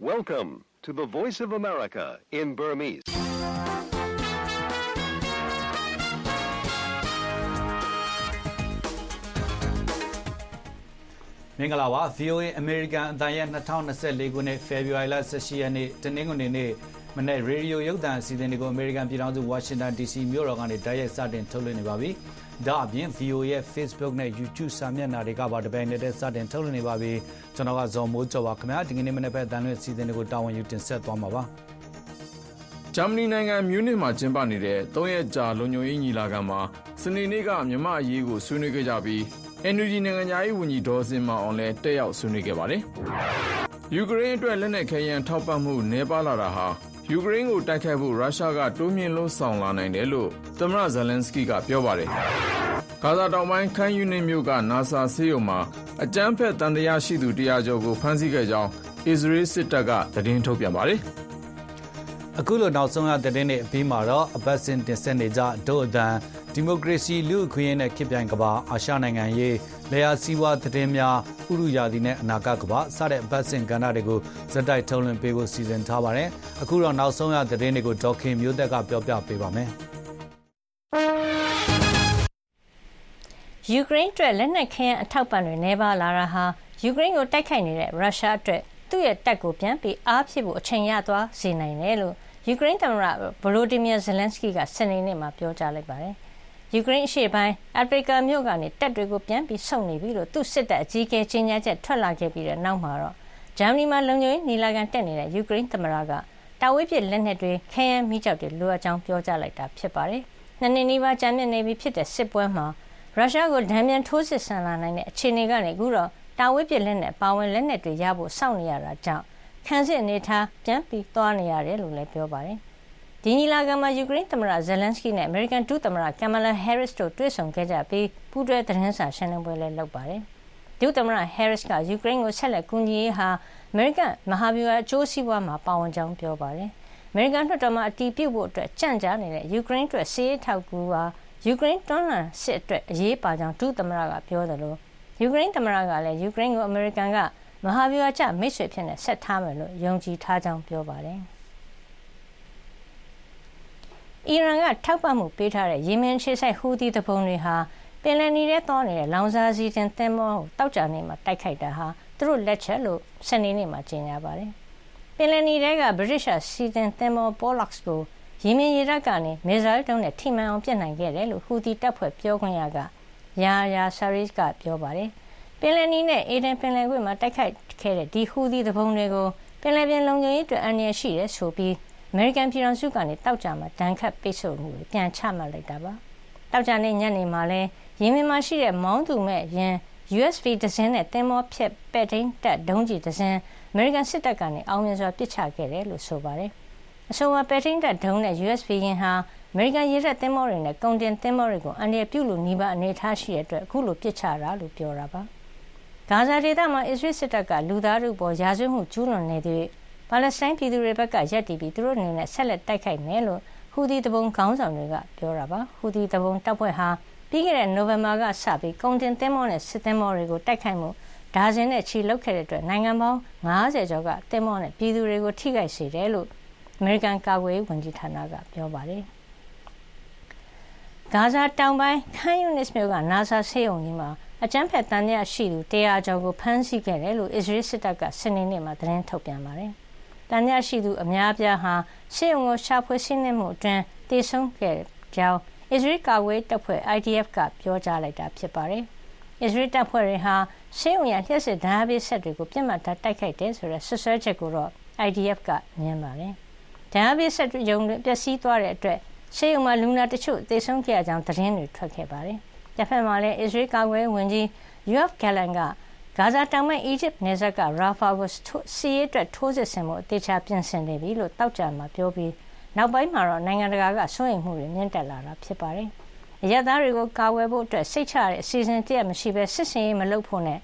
Welcome to the Voice of America in Burmese. ။မင်္ဂလာပါ VOA American အတန်ရဲ့2024ခုနှစ် February 18ရက်နေ့တနင်္ဂနွေနေ့မနေ့ရေဒီယိုရုပ်သံအစီအစဉ်တွေကို American ပြည်ထောင်စု Washington DC မြို့တော်ကနေတိုက်ရိုက်စတင်ထုတ်လွှင့်နေပါပြီ။ ဒါအပြင် VOA ရဲ့ Facebook နဲ့ YouTube စာမျက်နှာတွေကပါတပိန်နဲ့စတင်ထုတ်လွှင့်နေပါပြီ။ကျွန်တော်ကဇော်မိုးကျော်ပါခင်ဗျာဒီကနေ့မနေ့ပဲတန်လွှင့်အစီအစဉ်တွေကိုတာဝန်ယူတင်ဆက်သွားမှာပါ။ဂျာမနီနိုင်ငံမြူးနစ်မှာကျင်းပနေတဲ့၃ရက်ကြာလုံခြုံရေးညီလာခံမှာစနေနေ့ကမြန်မာအရေးကိုဆွေးနွေးခဲ့ကြပြီး NUG နိုင်ငံသားရေးဝန်ကြီးဒေါ်စင်မာအောင်လည်းတက်ရောက်ဆွေးနွေးခဲ့ပါတယ်။ယူကရိန်းအတွက်လက်နက်ခဲယမ်းထောက်ပံ့မှုနှဲပါလာတာဟာ ယူကရိန်းကိုတိုက်ခိုက်ဖို့ ရုရှားက တိုးမြင့်လှုံ့ဆော်လာနိုင်တယ်လို့ သမ္မတဇလန်စကီကပြောပါတယ်။ဂါဇာတောင်ပိုင်းခန်းယူနစ်မြို့ကနာဆာဆေးရုံမှာ အကြမ်းဖက်တန်တရားရှိသူတရားကျော်ကို ဖမ်းဆီးခဲ့ကြောင်း အစ္စရေးစစ်တပ်က သတင်းထုတ်ပြန်ပါတယ်။အခုလို နောက်ဆုံးရတဲ့တဲ့နေ့အပြီးမှာတော့ အပတ်စဉ်တင်ဆက်နေကြဒို့အတန် ဒီမိုကရေစီလူ့အခွင့်အရေးနဲ့ခေတ်ပြိုင်ကဘာအာရှနိုင်ငံရေးလေယာစီးပွားသတင်းများဥရုယာဒီနဲ့အနာဂတ်ကဘာစတဲ့ဘတ်စင်ကဏ္ဍတွေကိုဇက်တိုက်ထုတ်လွှင့်ပေးဖို့စီစဉ်ထားပါတယ်။အခုတော့နောက်ဆုံးရသတင်းတွေကိုဒေါခင်မျိုးသက်ကပြောပြပေးပါမယ်။ယူကရိန်းအတွက်လက်နက်ခဲယမ်းအထောက်ပံ့တွေနှဲပါလာတာဟာယူကရိန်းကိုတိုက်ခိုက်နေတဲ့ရုရှားအတွက်သူ့ရဲ့တပ်ကိုပြန်ပြီးအားဖြစ်ဖို့အချိန်ရသွားစေနိုင်တယ်လို့ယူကရိန်းသမ္မတဗလိုဒီမီယာဇယ်လန်စကီကစနေနေ့မှာပြောကြားလိုက်ပါတယ်။ ယူကရိန်းအရှေ့ပိုင်းအဖရိကမြို့ကနေတပ်တွေကိုပြန်ပြီးဆုတ်နေပြီလို့သူ့စစ်တပ်အကြီးအကဲကြေညာချက်ထွက်လာခဲ့ပြီးတဲ့နောက်မှာတော့ဂျာမနီမှာလုံခြုံရေးနီလာခံတက်နေတဲ့ယူကရိန်းသမ္မတကတာဝေးပြစ်လက်နက်တွေခဲယမ်းမိကြောက်တွေလိုအပ်ကြောင်းပြောကြားလိုက်တာဖြစ်ပါတယ်။နှစ်နှစ်နီးပါးကြာမြင့်နေပြီဖြစ်တဲ့စစ်ပွဲမှာရုရှားကိုဒဏ်ပြန်ထိုးစစ်ဆင်လာနိုင်တဲ့အခြေအနေကနေအခုတော့တာဝေးပြစ်လက်နက်ပါဝင်လက်နက်တွေရဖို့စောင့်နေရတာကြောင့်ခံစစ်အနေထားပြန်ပြီးသွားနေရတယ်လို့လည်းပြောပါတယ် ဒီညီလာခံမှာယူကရိန်းသမ္မတဇယ်လန်စကီနဲ့အမေရိကန်ဒုသမ္မတကမ်မလာဟဲရစ်တို့တွေ့ဆုံခဲ့ကြပြီးပူးတွဲသတင်းစာရှင်းလင်းပွဲလည်းလုပ်ပါတယ်။ဒုသမ္မတဟဲရစ်ကယူကရိန်းကိုဆက်လက်ကူညီရေးဟာအမေရိကန်မဟာဗျူဟာအကျိုးစီးပွားမှာပါဝင်ကြောင်းပြောပါတယ်။အမေရိကန်လွှတ်တော်မှာအတည်ပြုဖို့အတွက်ကြန့်ကြာနေတဲ့ယူကရိန်းအတွက်စီးရေးထောက်ကူဟာယူကရိန်းတွန်းလှန်စစ်အတွက်အရေးပါကြောင်းဒုသမ္မတကပြောတယ်လို့ယူကရိန်းသမ္မတကလည်းယူကရိန်းကိုအမေရိကန်ကမဟာဗျူဟာကျမိတ်ဆွေဖြစ်နေဆက်ထားမယ်လို့ယုံကြည်ထားကြောင်းပြောပါတယ်။ အီရန်ကထောက်ပံ့မှုပေးထားတဲ့ယီမင်ခြေဆိုင်ဟူသီတပုံတွေဟာပင်လယ်နီထဲသွားနေတဲ့လောင်စာဆီတင်သင်္ဘောကိုတောက်ကြနေမှာတိုက်ခိုက်တာဟာသူတို့လက်ချက်လို့စနေနေ့မှာကြေညာပါတယ်။ပင်လယ်နီထဲကဗြိတိရှစီတင်သင်္ဘော Pollux ကိုယီမင်ရေတပ်ကနေမစ်ဇိုင်းတုံးနဲ့ထိမှန်အောင်ပြစ်နိုင်ခဲ့တယ်လို့ဟူသီတပ်ဖွဲ့ပြောခွင့်ရကယာယာဆာရီစ်ကပြောပါတယ်။ပင်လယ်နီနဲ့အေဒန်ပင်လယ်ကွေ့မှာတိုက်ခိုက်ခဲ့တဲ့ဒီဟူသီတပုံတွေကိုပင်လယ်ပြင်လုံခြုံရေးအတွက်အန္တရာယ်ရှိတယ်ဆိုပြီး အမေရိကန်ပြည်ထောင်စုကနေတောက်ကြမှာဒဏ်ခတ်ပိတ်ဆို့မှုတွေပြန်ချမှတ်လိုက်တာပါတောက်ကြတဲ့ညနေမှာလဲယင်းမြန်မာရှိတဲ့မောင်းသူမဲ့ယင် USV ဒဇင်းနဲ့တင်မောဖြက်ပဲ့ထိန်တက်ဒုံးကြီးဒဇင်းအမေရိကန်စစ်တပ်ကနေအောင်မြင်စွာပစ်ချခဲ့တယ်လို့ဆိုပါတယ်အဆိုပါပဲ့ထိန်တက်ဒုံးနဲ့ USV ယင်ဟာအမေရိကန်ရေတပ်တင်မောတွေနဲ့ကုန်တင်တင်မောတွေကိုအန္တရာယ်ပြုလို့နှီးပါအနေထားရှိတဲ့အတွက်အခုလိုပစ်ချတာလို့ပြောတာပါဂါဇာဒေသမှာအစ္စရေးစစ်တပ်ကလူသားတို့ပေါ်ရာဇဝတ်မှုကျူးလွန်နေသည့် ပါလက်စတိုင်းပြည်သူတွေဘက်ကရပ်တည်ပြီးသူတို့အနေနဲ့ဆက်လက်တိုက်ခိုက်မယ်လို့ဟူသီတပုံခေါင်းဆောင်တွေကပြောတာပါဟူသီတပုံတပ်ဖွဲ့ဟာပြီးခဲ့တဲ့နိုဝင်ဘာကစပြီးကုန်တင်သင်းမောနဲ့စစ်သင်းမောတွေကိုတိုက်ခိုက်မှုဒါဇင်နဲ့ချီလုခဲ့တဲ့အတွက်နိုင်ငံပေါင်း90ကျော်ကသင်းမောနဲ့ပြည်သူတွေကိုထိခိုက်စေတယ်လို့အမေရိကန်ကာကွယ်ရေးဝန်ကြီးဌာနကပြောပါတယ်ဂါဇာတောင်ပိုင်းခန်ယူနစ်မြို့ကနာဆာဆေးရုံကြီးမှာအကြမ်းဖက်တန်ရာရှိသူ100ကျော်ကိုဖမ်းဆီးခဲ့တယ်လို့အစ္စရေးစစ်တပ်ကစနေနေ့မှာသတင်းထုတ်ပြန်ပါတယ်။ တန်ညရှိသူအများအပြားဟာရှေ့ုံကိုရှာဖွေရှင်းနေမှုအတွင်းတည်ဆုံခဲ့ကြောင်းအစ္စရေးကာကွယ်တပ်ဖွဲ့ IDF ကပြောကြားလိုက်တာဖြစ်ပါတယ်။အစ္စရေးတပ်ဖွဲ့တွေဟာရှေ့ုံရလျှက်စစ်ဓာတ်ပေးဆက်တွေကိုပြစ်မှတ်ထားတိုက်ခိုက်တယ်ဆိုတဲ့ဆွဆွဲချက်ကိုတော့ IDF ကညင်းပါတယ်။ဓာတ်ပေးဆက်ရုံတွေပျက်စီးသွားတဲ့အတွက်ရှေ့ုံမှာလူနာတချို့တည်ဆုံခဲ့ကြောင်းသတင်းတွေထွက်ခဲ့ပါတယ်။တစ်ဖက်မှာလည်းအစ္စရေးကာကွယ်ဝင်ကြီး UF Gallant က ဂါဇာတောင်ပိုင်းအီဂျစ်နယ်စပ်ကရာဖာကိုစီးရဲအတွက်ထိုးစစ်ဆင်မှုအသေးချာပြင်ဆင်နေပြီလို့တောက်ကြမှာပြောပြီးနောက်ပိုင်းမှာတော့နိုင်ငံတကာကစိုးရိမ်မှုတွေမြင့်တက်လာတာဖြစ်ပါတယ်။အရသားတွေကိုကာကွယ်ဖို့အတွက်စိတ်ချတဲ့အစီအစဉ်တရမရှိဘဲစစ်စင်ရေးမလုပ်ဖို့နဲ့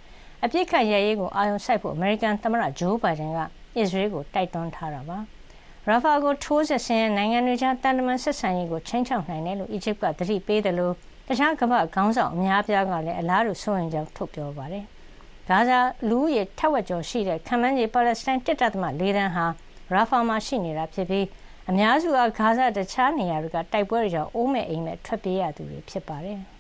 အပြစ်ခတ်ရရေးကိုအာရုံစိုက်ဖို့အမေရိကန်သမ္မတဂျိုးဘိုင်ဒန်ကအစ္စရေးကိုတိုက်တွန်းထားတာပါ။ရာဖာကိုထိုးစစ်ဆင်နိုင်ငံတွေကြားတန်တမန်ဆက်ဆံရေးကိုချင်းချောက်နိုင်တယ်လို့အီဂျစ်ကသတိပေးတယ်လို့တခြားကမ္ဘာခေါင်းဆောင်အများအပြားကလည်းအလားတူစိုးရိမ်ကြောင်းထုတ်ပြောပါတယ်။ ဂါဇာလူဦးရေထက်ဝက်ကျော်ရှိတဲ့ခမန်းကြီးပါလက်စတိုင်းတစ်တသမ၄တန်းဟာရာဖာမှာရှိနေတာဖြစ်ပြီးအများစုကဂါဇာတခြားနေရာတွေကတိုက်ပွဲတွေကြောင့်အိုးမဲ့အိမ်မဲ့ထွက်ပြေးရသူတွေဖြစ်ပါတယ်။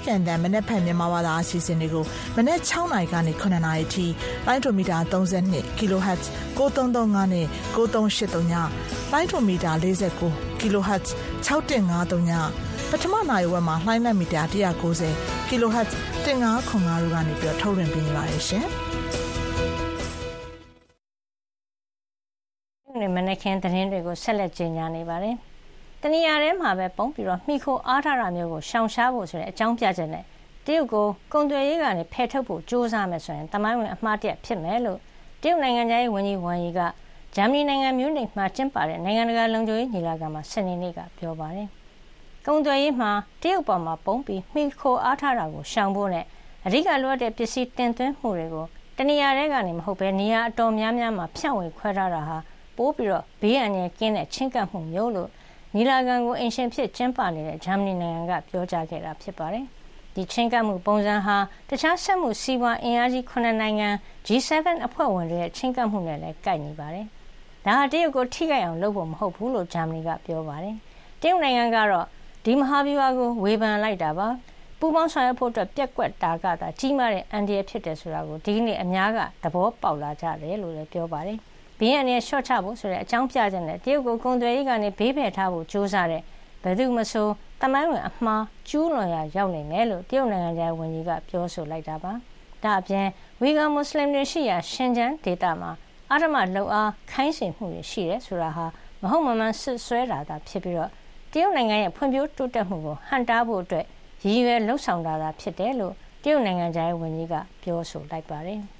VOA American တန်မနေ့ဖက်မြန်မာဘာသာအစီအစဉ်တွေကိုမနေ့6နာရီကနေ9နာရီထိလိုင်းဒိုမီတာ32 kHz 9335နဲ့9383ညလိုင်းဒိုမီတာ49 kHz 6153ညပထမနိုင်ဝက်မှာလှိုင်းလက်မီတာ190 kHz 1505တို့ကနေပြီးထုတ်လွှင့်ပေးနေပါတယ်ရှင်။ဒီမနေ့ခင်းသတင်းတွေကိုဆက်လက်ကြီးညာနေပါတယ်။ တနေရာထဲမှာပဲပုံပြီးတော့မိခိုအားထားတာမျိုးကိုရှောင်ရှားဖို့ဆိုတဲ့အကြောင်းပြချက်နဲ့တရုတ်ကိုကုန်သွယ်ရေးကနေဖယ်ထုတ်ဖို့ကြိုးစားမယ်ဆိုရင်တမိုင်းဝင်အမှားတရဖြစ်မယ်လို့တရုတ်နိုင်ငံသားရေးဝန်ကြီးဝမ်ယီကဂျာမနီနိုင်ငံမြို့နေမှာကျင်းပတဲ့နိုင်ငံတကာလုံခြုံရေးညီလာခံမှာစနေနေ့ကပြောပါတယ်။ကုန်သွယ်ရေးမှာတရုတ်ပေါ်မှာပုံပြီးမိခိုအားထားတာကိုရှောင်ဖို့နဲ့အဓိကလိုအပ်တဲ့ပစ္စည်းတင်သွင်းမှုတွေကိုတနေရာထဲကနေမဟုတ်ဘဲနေရာအတော်များများမှာဖြန့်ဝေခွဲထားတာဟာပိုးပြီးတော့ဘေးအန္တရာယ်ကင်းတဲ့ချင်းကပ်မှုမျိုးလို့ ညီလာခံကိုအင်ရှင်ဖြစ်ကျင်းပနေတဲ့ဂျာမနီနိုင်ငံကပြောကြားခဲ့တာဖြစ်ပါတယ်။ဒီချင်းကပ်မှုပုံစံဟာတခြားဆက်မှုစီးပွားအင်အားကြီး9နိုင်ငံ G7 အဖွဲ့ဝင်တွေရဲ့ချင်းကပ်မှုနဲ့လည်းကိုက်ညီပါတယ်။ဒါဟာတရုတ်ကိုထိခိုက်အောင်လုပ်ဖို့မဟုတ်ဘူးလို့ဂျာမနီကပြောပါတယ်။တရုတ်နိုင်ငံကတော့ဒီမဟာဗျူဟာကိုဝေဖန်လိုက်တာပါ။ပူပေါင်းဆောင်ရွက်ဖို့အတွက်ပြက်ကွက်တာကသာကြီးမားတဲ့အန်ဒီရဖြစ်တယ်ဆိုတာကိုဒီနေ့အများကသဘောပေါက်လာကြတယ်လို့လည်းပြောပါတယ်။ ဘေးအန္တရာယ်လျှော့ချဖို့ဆိုတဲ့အကြောင်းပြချက်နဲ့တရုတ်ကိုကုန်သွယ်ရေးကနေဘေးဖယ်ထားဖို့ကြိုးစားတဲ့ဘယ်သူမဆိုတမိုင်းဝင်အမှားကျူးလွန်ရာရောက်နေတယ်လို့တရုတ်နိုင်ငံသားဝန်ကြီးကပြောဆိုလိုက်တာပါ။ဒါအပြင်ဝီဂါမွတ်စလင်တွေရှိရာရှင်ကျန်းဒေသမှာအာရမလုံအားခိုင်းစေမှုတွေရှိတယ်ဆိုတာဟာမဟုတ်မမှန်ဆွဆွဲတာသာဖြစ်ပြီးတော့တရုတ်နိုင်ငံရဲ့ဖွံ့ဖြိုးတိုးတက်မှုကိုဟန်တားဖို့အတွက်ရည်ရွယ်လှုံ့ဆော်တာသာဖြစ်တယ်လို့တရုတ်နိုင်ငံသားဝန်ကြီးကပြောဆိုလိုက်ပါတယ်။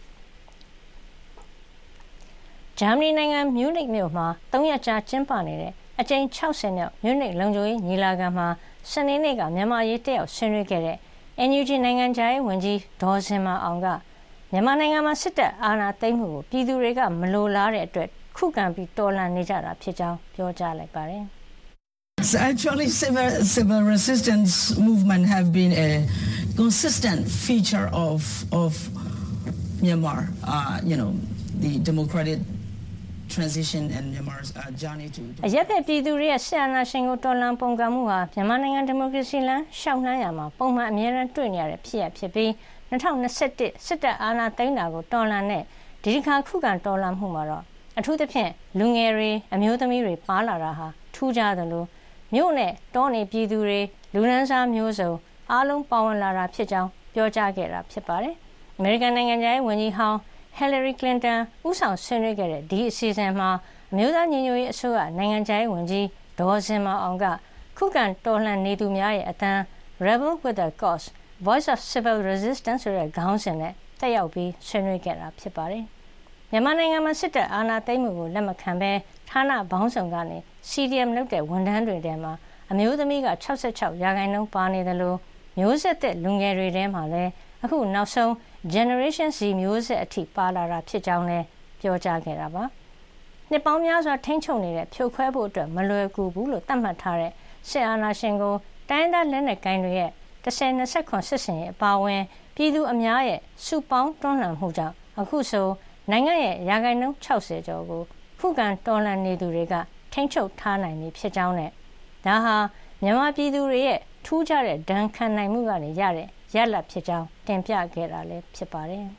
ဂျာမနီနိုင်ငံ မြူးနစ်မြို့မှာ ၃ ရက်ကြာ ကျင်းပနေတဲ့ အကြိမ်60မြောက် မြူးနစ်လုံခြုံရေးညီလာခံမှာ စနေနေ့က မြန်မာရေး တက်ရောက်ဆွေးနွေးခဲ့တဲ့ NUG နိုင်ငံခြားရေးဝန်ကြီး ဒေါ်စင်မာအောင်က မြန်မာနိုင်ငံမှာ စစ်တပ်အာဏာသိမ်းမှုကို ပြည်သူတွေက မလိုလားတဲ့အတွက် ခုခံပြီးတော်လှန်နေကြတာဖြစ်ကြောင်း ပြောကြားလိုက်ပါတယ်။ Actually, civil, civil resistance movement have been a consistent feature of of Myanmar. Uh, you know, the democratic transition and Myanmar's uh, journey to အရက်တဲ့ပြည်သူတွေရဲ့ဆရာနာရှင်ကိုတော်လှန်ပုန်ကန်မှုဟာမြန်မာနိုင်ငံဒီမိုကရေစီလမ်းရှောက်နှမ်းရမှာပုံမှန်အမြဲတမ်းတွေ့နေရတဲ့ဖြစ်ရဖြစ်ပြီး2021စစ်တပ်အာဏာသိမ်းတာကိုတော်လှန်တဲ့ဒီတစ်ခါခုခံတော်လှန်မှုမှာတော့အထူးသဖြင့်လူငယ်တွေအမျိုးသမီးတွေပါလာတာဟာထူးခြားသလိုမြို့နဲ့တောနေပြည်သူတွေလူရန်စားမျိုးစုံအားလုံးပါဝင်လာတာဖြစ်ကြောင်းပြောကြားခဲ့တာဖြစ်ပါတယ်။ American နိုင်ငံသားဝန်ကြီးဟောင်း Hillary Clinton ဦးဆောင်ဆွေးနွေးခဲ့တဲ့ဒီအစီအစဉ်မှာအမျိုးသားညီညွတ်ရေးအစိုးရနိုင်ငံခြားရေးဝန်ကြီးဒေါ်စင်မောင်အောင်ကခုခံတော်လှန်နေသူများရဲ့အသံ Rebel with a Cause Voice of Civil Resistance ဆိုတဲ့ခေါင်းစဉ်နဲ့တက်ရောက်ပြီးဆွေးနွေးခဲ့တာဖြစ်ပါတယ်။မြန်မာနိုင်ငံမှာစစ်တပ်အာဏာသိမ်းမှုကိုလက်မခံဘဲဌာနဘောင်းဆောင်ကနေ CDM လုပ်တဲ့ဝန်ထမ်းတွေထဲမှာအမျိုးသမီးက66ရာခိုင်နှုန်းပါနေတယ်လို့မျိုးဆက်သက်လူငယ်တွေထဲမှာလည်းအခုနောက်ဆုံး Generation Z မျိုးဆက်အထိပါလာတာဖြစ်ကြောင်းလည်းပြောကြားခဲ့တာပါ။နှစ်ပေါင်းများစွာထိန်းချုပ်နေတဲ့ဖြိုခွဲဖို့အတွက်မလွယ်ကူဘူးလို့သတ်မှတ်ထားတဲ့စစ်အာဏာရှင်ကိုတိုင်းဒေသလက်နက်ကိုင်တွေရဲ့1029စစ်စင်ရဲ့အပါဝင်ပြည်သူအများရဲ့စုပေါင်းတွန်းလှန်မှုကြောင့်အခုဆိုနိုင်ငံရဲ့ရာခိုင်နှုန်း60ကျော်ကိုခုခံတော်လှန်နေသူတွေကထိန်းချုပ်ထားနိုင်ပြီဖြစ်ကြောင်းနဲ့ဒါဟာမြန်မာပြည်သူတွေရဲ့ထူးခြားတဲ့ဒဏ်ခံနိုင်မှုကနေရတဲ့ ရလဒ်ဖြစ်ကြောင်းတင်ပြခဲ့တာလည်းဖြစ်ပါတယ်။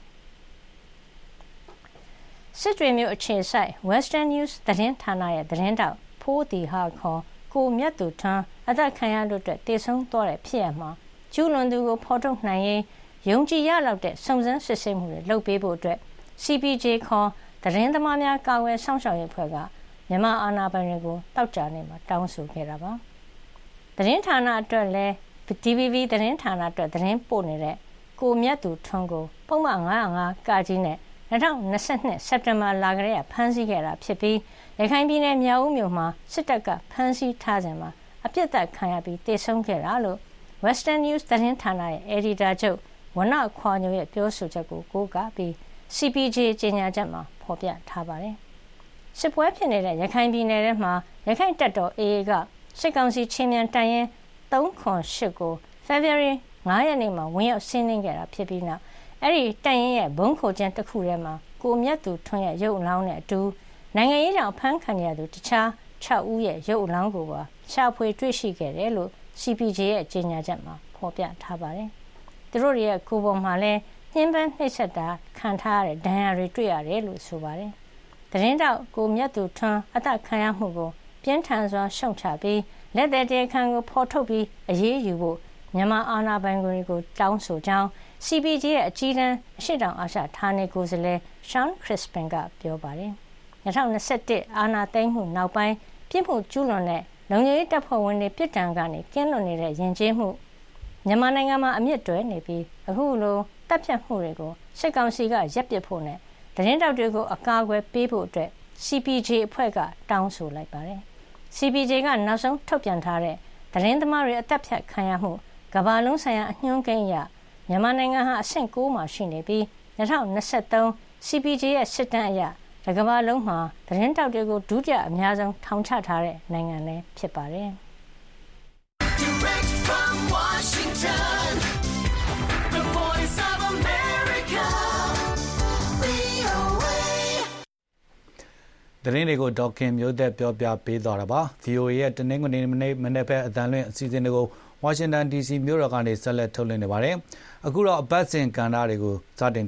စစ်တွေမျိုးအခြေဆိုင် Western News သတင်းဌာနရဲ့သတင်းတောက်ဖိုးတီဟာခေါ်ကိုမြတ်သူထန်းအသက်ခံရလို့အတွက်တည်ဆုံသွားတဲ့ဖြစ်ရမှာကျူးလွန်သူကိုဖော်ထုတ်နိုင်ရင်ယုံကြည်ရလောက်တဲ့စုံစမ်းစစ်ဆေးမှုတွေလုပ်ပေးဖို့အတွက် CPJ ခေါ်သတင်းသမားများကာကွယ်စောင့်ရှောက်ရေးဖွဲ့ကမြန်မာအာဏာပိုင်တွေကိုတောက်ကြနေမှာတောင်းဆိုခဲ့တာပါ။သတင်းဌာနအတွက်လည်း DVB သတင်းဌာနအတွက်သတင်းပို့နေတဲ့ကိုမြတ်သူထွန်းကိုပုံမှန်905ကာကြီးနဲ့2022စက်တင်ဘာလကလေးကဖမ်းဆီးခဲ့တာဖြစ်ပြီးရခိုင်ပြည်နယ်မြောက်ဦးမြို့မှာစစ်တပ်ကဖမ်းဆီးထားစဉ်မှာအပြစ်ဒဏ်ခံရပြီးတေဆုံးခဲ့တာလို့ Western News သတင်းဌာနရဲ့အယ်ဒီတာချုပ်ဝနခွာညိုရဲ့ပြောဆိုချက်ကိုကိုးကားပြီး CPJ ကြေညာချက်မှာဖော်ပြထားပါတယ်။စစ်ပွဲဖြစ်နေတဲ့ရခိုင်ပြည်နယ်ထဲမှာရခိုင်တပ်တော် AA ကစစ်ကောင်စီချင်းမြန်တိုင်ရင် 308ကို February 9ရက်နေ့မှာဝင်ရောက်ဆင်းနှင်းခဲ့တာဖြစ်ပြီးနောက်အဲ့ဒီတိုင်ရင်ရဲ့ဘုံခိုကျင်းတစ်ခုထဲမှာကိုမြတ်သူထွန်းရဲ့ရုပ်အလောင်းနဲ့အတူနိုင်ငံရေးကြောင့်ဖမ်းခံရသူတခြား6ဦးရဲ့ရုပ်အလောင်းကိုပါရှာဖွေတွေ့ရှိခဲ့တယ်လို့ CPJ ရဲ့ကြေညာချက်မှာဖော်ပြထားပါတယ်။သူတို့ရဲ့ကိုယ်ပေါ်မှာလည်းညှဉ်းပန်းနှိပ်စက်တာခံထားရတဲ့ဒဏ်ရာတွေတွေ့ရတယ်လို့ဆိုပါတယ်။သတင်းတောက်ကိုမြတ်သူထွန်းအသက်ခံရမှုကိုပြင်းထန်စွာရှုံချပြီး လက်သက်တေခံကိုဖော်ထုတ်ပြီးအရေးယူဖို့မြန်မာအာဏာပိုင်တွေကိုတောင်းဆိုကြောင်း CPJ ရဲ့အကြီးတန်းအရှိတောင်အာရှဌာနေကိုယ်စားလှယ် Sean Crispin ကပြောပါတယ်။2021အာဏာသိမ်းမှုနောက်ပိုင်းပြစ်မှုကျူးလွန်တဲ့လုံခြုံရေးတပ်ဖွဲ့ဝင်တွေပြစ်ဒဏ်ကနေကင်းလွတ်နေတဲ့ယဉ်ကျေးမှုမြန်မာနိုင်ငံမှာအမြင့်တွဲနေပြီးအခုလိုတပ်ဖြတ်မှုတွေကိုစစ်ကောင်စီကရပ်ပစ်ဖို့နဲ့သတင်းတောက်တွေကိုအကာအကွယ်ပေးဖို့အတွက် CPJ အဖွဲ့ကတောင်းဆိုလိုက်ပါတယ်။ CPJ ကနောက်ဆုံးထုတ်ပြန်ထားတဲ့သတင်းသမားတွေအသက်ဖြတ်ခံရမှုကမ္ဘာလုံးဆိုင်ရာအညွှန်းကိန်းအရမြန်မာနိုင်ငံဟာအဆင့်9မှာရှိနေပြီး2023 CPJ ရဲ့စစ်တမ်းအရတကမ္ဘာလုံးမှာသတင်းတောက်တွေကိုဒုတိယအများဆုံးထောင်ချထားတဲ့နိုင်ငံလည်းဖြစ်ပါတယ်။ Direct from Washington, သတင်းတွေကို ဒေါက်ခင်မျိုးသက်ပြောပြပေးသွားတာပါ VOA ရဲ့ တနင်္ဂနွေနေ့မနေ့မနေ့ဘက်အတန်လွင့်အစီအစဉ်တွေကို ဝါရှင်တန် DC မြို့တော်ကနေ ဆက်လက်ထုတ်လွှင့်နေပါတယ် အခုတော့ အပတ်စဉ်ကဏ္ဍတွေကို စတင်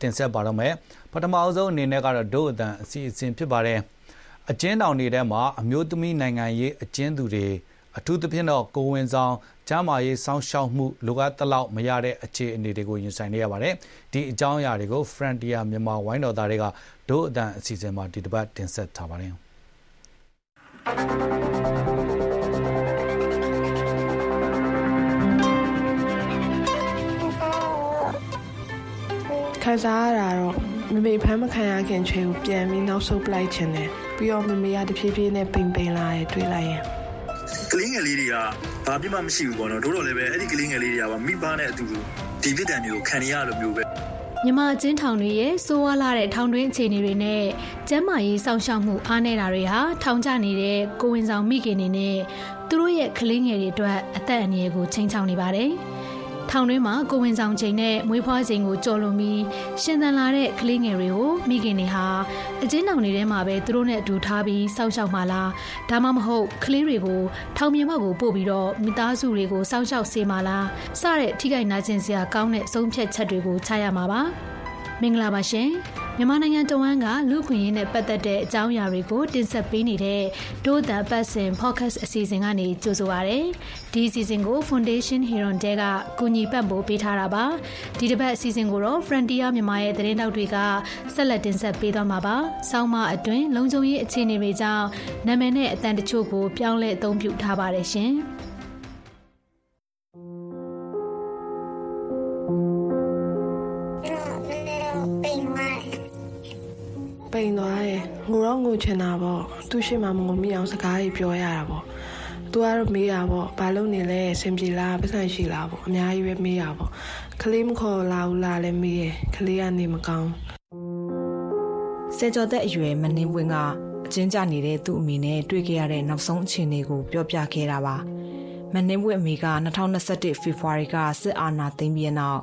တင်ဆက်ပါတော့မယ် ပထမအဆုံးအနေနဲ့ကတော့ဒုအတန်အစီအစဉ်ဖြစ်ပါတယ် အကျဉ်းတောင်တွေထဲမှာ အမျိုးသမီးနိုင်ငံရေးအကျဉ်းသူတွေ အထူးသဖြင့်တော့ ကိုဝင်ဆောင် ကျမ်းမာရေးစောင့်ရှောက်မှုလိုအပ်သလောက်မရတဲ့အခြေအနေတွေကိုရင်ဆိုင်နေရပါတယ်။ဒီအကြောင်းအရာတွေကို Frontier မြန်မာဝိုင်းတော်သားတွေကဒုအတန်အစီအစဉ်မှာဒီတစ်ပတ်တင်ဆက်ထားပါတယ်။ခံစားရတာတော့မမေဖမ်းမခံရခင်ချွေကိုပြန်ပြီးနောက်ဆုတ်ပလိုက်ခြင်းတယ်ပြီးတော့မမေကတဖြည်းဖြည်းနဲ့ပိန်ပိန်လာတယ်တွေးလိုက်ရင် ကလေးငယ်လေးတွေကဘာပြမှမရှိဘူးပေါ့နော်တို့တော့လည်းပဲအဲ့ဒီကလေးငယ်လေးတွေကမိဘနဲ့အတူတူဒီပြစ်ဒဏ်မျိုးကိုခံရရလိုမျိုးပဲမြမအချင်းထောင်တွေရဲ့စိုးဝါလာတဲ့ထောင်တွင်းအခြေအနေတွေနဲ့ကျန်းမာရေးစောင့်ရှောက်မှုအားနည်းတာတွေဟာထောင်ကျနေတဲ့ကိုဝင်ဆောင်မိခင်တွေနဲ့သူတို့ရဲ့ကလေးငယ်တွေအတွက်အသက်အန္တရာယ်ကိုချိန်ချောင်နေပါတယ်။ ထောင်တွင်းမှာကိုဝင်ဆောင်ချိန်နဲ့မွေးဖွားချိန်ကိုကြော်လွန်ပြီးရှင်သန်လာတဲ့ကလေးငယ်တွေကိုမိခင်တွေဟာအကျဉ်းထောင်တွေထဲမှာပဲသူတို့နဲ့အတူထားပြီးစောင့်ရှောက်မှလားဒါမှမဟုတ်ကလေးတွေကိုထောင်မြေမောက်ကိုပို့ပြီးတော့မိသားစုတွေကိုစောင့်ရှောက်စေမှလားစတဲ့ထိခိုက်နာကျင်စရာကောင်းတဲ့အဆုံးဖြတ်ချက်တွေကိုချရမှာပါ မင်္ဂလာပါရှင်မြန်မာနိုင်ငံတဝန်းကလူခွင့်ရေးနဲ့ပတ်သက်တဲ့အကြောင်းအရာတွေကိုတင်ဆက်ပေးနေတဲ့ဒို့တပတ်စင် podcast အစီအစဉ်ကနေကြိုဆိုပါရစေ။ဒီအစီအစဉ်ကို Foundation Heron တဲကကူညီပံ့ပိုးပေးထားတာပါ။ဒီတစ်ပတ်အစီအစဉ်ကိုတော့ Frontier မြန်မာရဲ့သတင်းတောက်တွေကဆက်လက်တင်ဆက်ပေးသွားမှာပါ။ဆောင်းမအတွင်းလုံခြုံရေးအခြေအနေတွေကြောင့်နာမည်နဲ့အတန်တချို့ကိုပြောင်းလဲအသုံးပြုထားပါတယ်ရှင်။ ပိန်သွားတယ်ငိုတော့ငိုချင်တာပေါ့သူ့ရှိမှမငိုမိအောင်စကားကြီးပြောရတာပေါ့သူကတော့မေးတာပေါ့ဘာလို့နေလဲစင်ပြေလားပတ်စံရှိလားပေါ့အများကြီးပဲမေးတာပေါ့ကလေးမခေါ်လာဘူးလားလည်းမေးရယ်ကလေးကနေမကောင်းဆယ်ကျော်သက်အရွယ်မနှင်းပွင့်ကအကျဉ်းကျနေတဲ့သူ့အမိနဲ့တွေ့ခဲ့ရတဲ့နောက်ဆုံးအခြေအနေကိုပြောပြခဲ့တာပါ မနှင်းပွင့်အမိက2021ဖေဖော်ဝါရီကစစ်အာဏာသိမ်းပြီးနောက်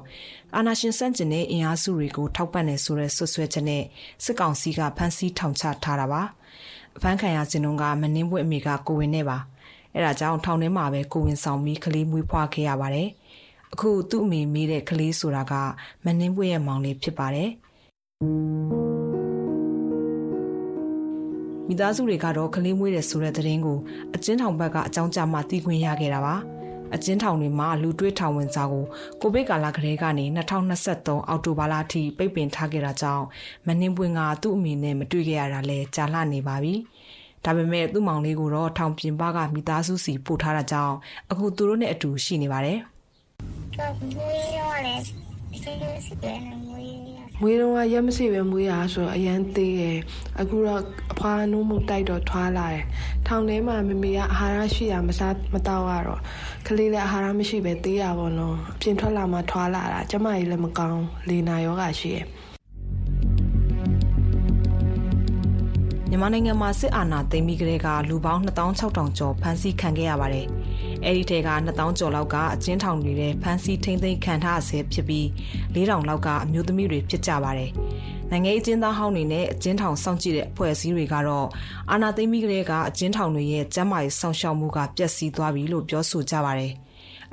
အာဏာရှင်စန့်ကျင်တဲ့အင်အားစုတွေကိုထောက်ပံ့နေဆိုတဲ့ဆွဆွဲချက်နဲ့စစ်ကောင်စီကဖမ်းဆီးထောင်ချထားတာပါအဖမ်းခံရစဉ်တုန်းကမနှင်းပွင့်အမိကကိုဝင်နဲ့ပါအဲဒါကြောင့်ထောင်ထဲမှာပဲကိုဝင်ဆောင်ပြီးကလေးမွေးဖွားခဲ့ရပါတယ်အခုသူ့အမေမိတဲ့ကလေးဆိုတာကမနှင်းပွင့်ရဲ့မောင်လေးဖြစ်ပါတယ် မိသားစုတွေကတော့ကလေးမွေးတယ်ဆိုတဲ့သတင်းကိုအကျဉ်းထောင်ဘက်ကအကြောင်းကြားမှသိခွင့်ရခဲ့တာပါအကျဉ်းထောင်တွေမှာလူတွေးထောင်ဝင်စာကိုကိုဗစ်ကာလကလေးကနေ2023အောက်တိုဘာလအထိပိတ်ပင်ထားခဲ့တာကြောင့်မနှင်းပွင့်ကသူ့အမိနဲ့မတွေ့ခဲ့ရတာလဲကြာလှနေပါပြီဒါပေမဲ့သူ့မောင်လေးကိုတော့ထောင်ပြင်ပကမိသားစုစီပို့ထားတာကြောင့်အခုသူတို့နဲ့အတူရှိနေပါတယ် မွေးတော့ရက်မစီပဲမွေးရဆိုတော့အရန်သေးရယ်အခုတော့အဖွားနှုံးမှုတိုက်တော့ထွားလာတယ်ထောင်ထဲမှာမမေကအာဟာရရှိရမစားမတော့ရတော့ကလေးလည်းအာဟာရမရှိပဲသေးရပါတော့အပြင်ထွက်လာမှထွားလာတာကျမကြီးလည်းမကောင်းလေနာယောဂရှိရယ်ညမြန်မာနိုင်ငံမှာစစ်အာဏာသိမ်းပြီးကတည်းကလူပေါင်း2600ကျော်ဖမ်းဆီးခံခဲ့ရပါတယ်။ အဲဒီထဲက2000ကျော်လောက်ကအကျဉ်းထောင်တွေထဲဖမ်းဆီးထိန်းသိမ်းခံထားဆဲဖြစ်ပြီး4000လောက်ကအမျိုးသမီးတွေဖြစ်ကြပါတယ်။နိုင်ငံရေးအကျဉ်းသားဟောင်းတွေနဲ့အကျဉ်းထောင်စောင့်ကြည့်တဲ့အဖွဲ့အစည်းတွေကတော့အာဏာသိမ်းပြီးကတည်းကအကျဉ်းထောင်တွေရဲ့ကျန်းမာရေးစောင့်ရှောက်မှုကပျက်စီးသွားပြီလို့ပြောဆိုကြပါတယ်။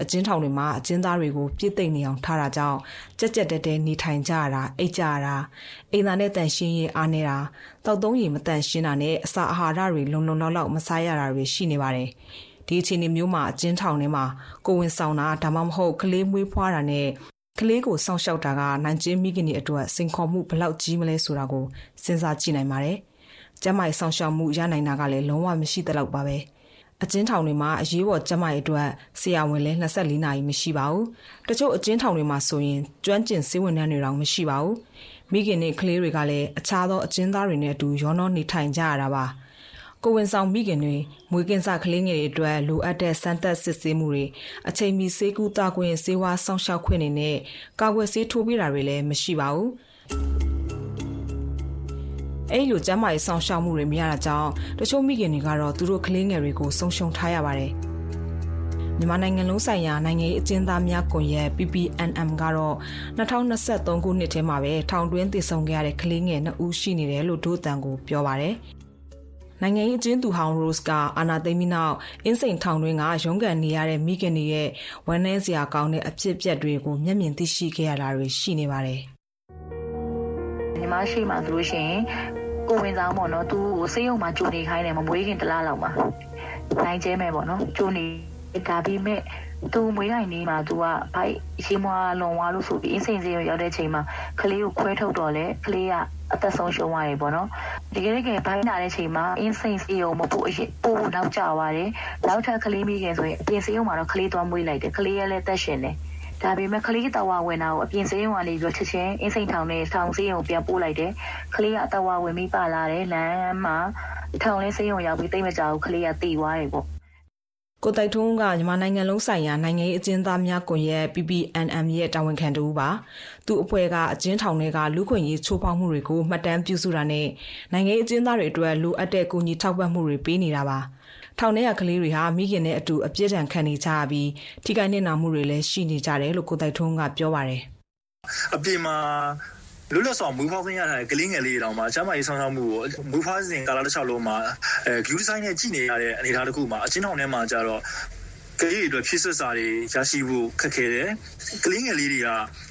အကျဉ်းထောင်တွေမှာအကျဉ်းသားတွေကိုပြစ်သိမ့်နေအောင်ထားတာကြောင့်ကြက်ကြက်တဲတဲနေထိုင်ကြရတာအိတ်ကြရတာအိမ်သားနဲ့တန်ရှင်းရေးအားနေတာတောက်သုံးရီမတန်ရှင်းတာနဲ့အစာအာဟာရတွေလုံလုံလောက်လောက်မစားရတာတွေရှိနေပါတယ် ဒီအခြေအနေမျိုးမှာအကျဉ်းထောင်ထဲမှာကိုဝင်ဆောင်တာဒါမှမဟုတ်ကလေးမွေးဖွားတာနဲ့ကလေးကိုစောင့်ရှောက်တာကနိုင်ကျင်းမိခင်တွေအတွက်စင်ခေါ်မှုဘလောက်ကြီးမလဲဆိုတာကိုစဉ်းစားကြည့်နိုင်ပါတယ်။ကျမရဲ့ဆောင်ရှောက်မှုရနိုင်တာကလည်းလုံးဝမရှိသလောက်ပါပဲ။အကျဉ်းထောင်တွေမှာအရေးပေါ်ကျန်းမာရေးအတွက်ဆရာဝန်လည်း24နာရီမရှိပါဘူး။တချို့အကျဉ်းထောင်တွေမှာဆိုရင်ကျွမ်းကျင်ဆေးဝန်ထမ်းတွေတောင်မရှိပါဘူး။မိခင်နဲ့ကလေးတွေကလည်းအခြားသောအကျဉ်းသားတွေနဲ့အတူရောနှောနေထိုင်ကြရတာပါ။ ကိုဝင်ဆောင်မိခင်တွေမွေးကင်းစကလေးငယ်တွေအတွက်လိုအပ်တဲ့စမ်းသပ်စစ်ဆေးမှုတွေအချိန်မီဆေးကူတာခွင့်ဆေးဝါးစောင့်ရှောက်ခွင့်တွေနဲ့ကာကွယ်ဆေးထိုးပေးတာတွေလည်းမရှိပါဘူး။အဲ့လိုကျန်းမာရေးဆောင်ရှောက်မှုတွေမရတာကြောင့်တချို့မိခင်တွေကတော့သူတို့ကလေးငယ်တွေကိုဆုံးရှုံးထားရပါတယ်မြန်မာနိုင်ငံလုံးဆိုင်ရာနိုင်ငံရေးအကျဉ်းသားများကွန်ရက် PPNM ကတော့2023ခုနှစ်ထဲမှာပဲထောင်တွင်းတည်ဆုံခဲ့ရတဲ့ကလေးငယ်2ဦးရှိနေတယ်လို့ဒို့တန်ကိုပြောပါရယ် နိုင်ငံရေးအကျဉ်းသူဟောင်း Rose ကအာနာသိမ့်ပြီးနောက်အင်းစိန်ထောင်တွင်းက ရုံးကန်နေရတဲ့ မိခင်တွေရဲ့ ဝမ်းနည်းစရာကောင်းတဲ့ အဖြစ်အပျက်တွေကို မျက်မြင်သိရှိခဲ့ရတာတွေ ရှိနေပါတယ်။ညီမရှိမှဆိုလို့ရှိရင် ကိုဝင်ဆောင်ပေါ့နော် သူကိုစေးရုံမှာကြိုနေခိုင်းတယ် မမွေးခင် တလားလောက်မှာ နိုင်ကျဲမဲ့ပေါ့နော် ကြိုနေဒါပေမဲ့ သူမွေးတိုင်းနေမှာသူကဘိုက်ရှင်းမွားလွန်သွားလို့ဆိုပြီးအင်းစိန်စေးရုံရောက်တဲ့ချိန်မှာကလေးကိုခွဲထုတ်တော့လေကလေးကအသက်ဆုံးရှုံးသွားတယ်ပေါ့နော်တကယ်တကယ်ဘိုင်းလာတဲ့ချိန်မှာအင်းစိန်စေးရုံမဖို့အရင်ပို့နောက်ကျသွားတယ်နောက်ထပ်ကလေးမိခင်ဆိုရင်အပြင်စေးရုံမှာတော့ကလေးသွားမွေးလိုက်တယ်ကလေးရဲ့လည်းသက်ရှင်တယ်ဒါပေမဲ့ကလေးတော်ဝဝင်တာကိုအပြင်စေးရုံကနေပြီးချက်ချင်းအင်းစိန်ထောင်နဲ့ထောင်စေးရုံပြန်ပို့လိုက်တယ်ကလေးကအတော်ဝဝင်ပြီးပါလာတယ်လမ်းမှာထောင်လေးစေးရုံရောက်ပြီးတိတ်မကြဘူးကလေးကတည်သွားတယ်ပေါ့ ကိုတိုက်ထုံးကမြန်မာနိုင်ငံလုံးဆိုင်ရာနိုင်ငံရေးအကျဉ်းသားများကွန်ရက် PPNM ရဲ့တာဝန်ခံတူပါသူ့အဖွဲ့ကအကျဉ်းထောင်တွေကလူခွင့်ရေးချိုးဖောက်မှုတွေကိုမှတ်တမ်းပြုစုတာနဲ့နိုင်ငံရေးအကျဉ်းသားတွေအတွက်လိုအပ်တဲ့ကူညီထောက်ပံ့မှုတွေပေးနေတာပါထောင်ထဲကကလေးတွေဟာမိခင်နဲ့အတူအပြစ်ဒဏ်ခံနေကြရပြီးထိခိုက်နစ်နာမှုတွေလည်းရှိနေကြတယ်လို့ကိုတိုက်ထုံးကပြောပါတယ်အပြင်မှာ လွတ်လပ်စွာမူဖောက်ခွင့်ရတဲ့ကလေးငယ်လေးတောင်မှကျမကြီးဆောင်းဆောင်းမှုကိုမူဖောက်စဉ်ကာလတစ်လျှောက်လုံးမှာအဲ view design နဲ့ကြည့်နေရတဲ့အနေအထားတစ်ခုမှာအချင်းထောင်ထဲမှာကြတော့ကလေးတွေအတွက်ဖြစ်စစ်စာတွေရရှိဖို့ခက်ခဲတယ်ကလေးငယ်လေးတွေက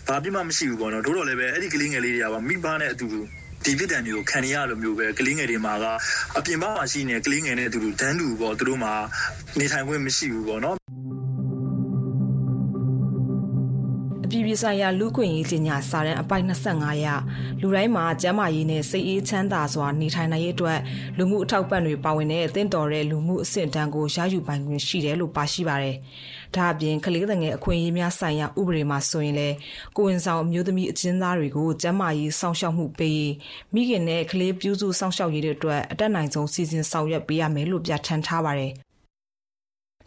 ဘာပြမှမရှိဘူးပေါ့နော်တို့တော့လည်းပဲအဲ့ဒီကလေးငယ်လေးတွေကမိဘနဲ့အတူတူဒီပြစ်ဒဏ်တွေကိုခံရလိုမျိုးပဲကလေးငယ်တွေမှာကအပြင်ဘက်မှာရှိနေကလေးငယ်နဲ့အတူတူဒန်းတူပေါ့သူတို့မှာနေထိုင်ခွင့်မရှိဘူးပေါ့နော် ပြည်ပြည်ဆိုင်ရာလူ့ခွင့်ရေးကြီးညာစာတမ်းအပိုက်25ရလူတိုင်းမှာကျန်းမာရေးနဲ့စိတ်အေးချမ်းသာစွာနေထိုင်နိုင်ရေးအတွက်လူမှုအထောက်ပံ့တွေပါဝင်တဲ့အသင့်တော်တဲ့လူမှုအဆင့်တန်းကိုရယူပိုင်ခွင့်ရှိတယ်လို့ပါရှိပါတယ်။ဒါအပြင်ကလေးငယ်အခွင့်အရေးများဆိုင်ရာဥပဒေမှာဆိုရင်လည်းကိုဝင်ဆောင်အမျိုးသမီးအကျဉ်းသားတွေကိုကျန်းမာရေးစောင့်ရှောက်မှုပေးရေးမိခင်နဲ့ကလေးပြုစုစောင့်ရှောက်ရေးတွေအတွက်အတက်နိုင်ဆုံးစီစဉ်ဆောင်ရွက်ပေးရမယ်လို့ပြဋ္ဌာန်းထားပါတယ်။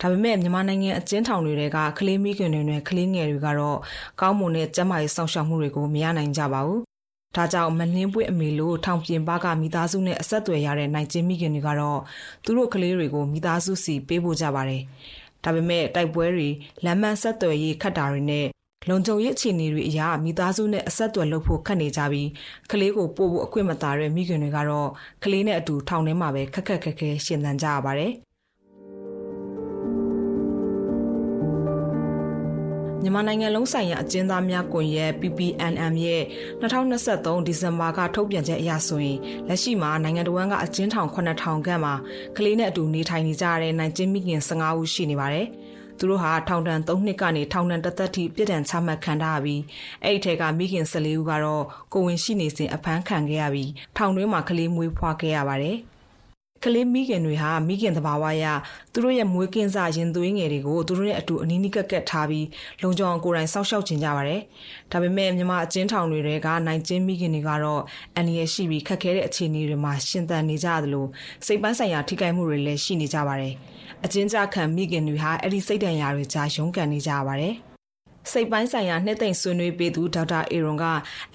ဒါပေမဲ့မြန်မာနိုင်ငံအကျဉ်းထောင်တွေကကလေးမိခင်တွေနဲ့ကလေးငယ်တွေကတော့ကောင်းမွန်တဲ့ကျန်းမာရေးစောင့်ရှောက်မှုတွေကိုမရနိုင်ကြပါဘူး။ဒါကြောင့်မလင်းပွင့်အမေလို့ထောင်ပြင်ပကမိသားစုနဲ့အဆက်အသွယ်ရတဲ့နိုင်ကျင်းမိခင်တွေကတော့သူတို့ကလေးတွေကိုမိသားစုစီပေးဖို့ကြပါတယ်။ဒါပေမဲ့တိုက်ပွဲတွေလမ်းမဆက်သွယ်ရေးခတ်တာတွေနဲ့လုံခြုံရေးအခြေအနေတွေအရမိသားစုနဲ့အဆက်အသွယ်လုပ်ဖို့ခက်နေကြပြီးကလေးကိုပို့ဖို့အခွင့်မသာတဲ့မိခင်တွေကတော့ကလေးနဲ့အတူထောင်ထဲမှာပဲခက်ခက်ခက်ခဲရှင်သန်ကြရပါတယ်။ မြန်မာနိုင်ငံလုံးဆိုင်ရာအကျဉ်းသားများကွန်ရက် PPNM ရဲ့2023ဒီဇင်ဘာကထုတ်ပြန်ချက်အရဆိုရင်လက်ရှိမှာနိုင်ငံတော်ဝန်ကအကျဉ်းထောင်9000ခန့်မှာကလေးနဲ့အတူနေထိုင်နေကြတဲ့နိုင်ကျင်းမိခင်15ဦးရှိနေပါတယ်။သူတို့ဟာထောင်ဒဏ်3နှစ်ကနေထောင်ဒဏ်တစ်သက်ထိပြည်ဒဏ်ချမှတ်ခံထားရပြီးအဲ့ဒီထဲကမိခင်14ဦးကတော့ကိုဝင်ရှိနေစဉ်အဖမ်းခံခဲ့ရပြီးထောင်တွင်းမှာကလေးမွေးဖွားခဲ့ရပါတယ်။ ကလေးမိခင်တွေဟာမိခင်တဘာဝရသူတို့ရဲ့မွေးကင်းစားရင်သွေးငယ်တွေကိုသူတို့ရဲ့အတူအနီးနီးကပ်ကပ်ထားပြီးလုံခြုံအောင်ကိုယ်တိုင်စောင့်ရှောက်ခြင်းကြပါတယ်။ဒါပေမဲ့မြန်မာအချင်းထောင်တွေကနိုင်ကျင်းမိခင်တွေကတော့အန္တရာယ်ရှိပြီးခက်ခဲတဲ့အခြေအနေတွေမှာရှင်သန်နေကြသလိုစိတ်ပန်းဆိုင်ရာထိခိုက်မှုတွေလည်းရှိနေကြပါတယ်။အချင်းကြခံမိခင်တွေဟာအဲ့ဒီစိတ်ဒဏ်ရာတွေကြားရုန်းကန်နေကြပါတယ်။ စိတ်ပိုင်းဆိုင်ရာနှစ်သိမ့်ဆွေးနွေးပေးသူဒေါက်တာအေရွန်က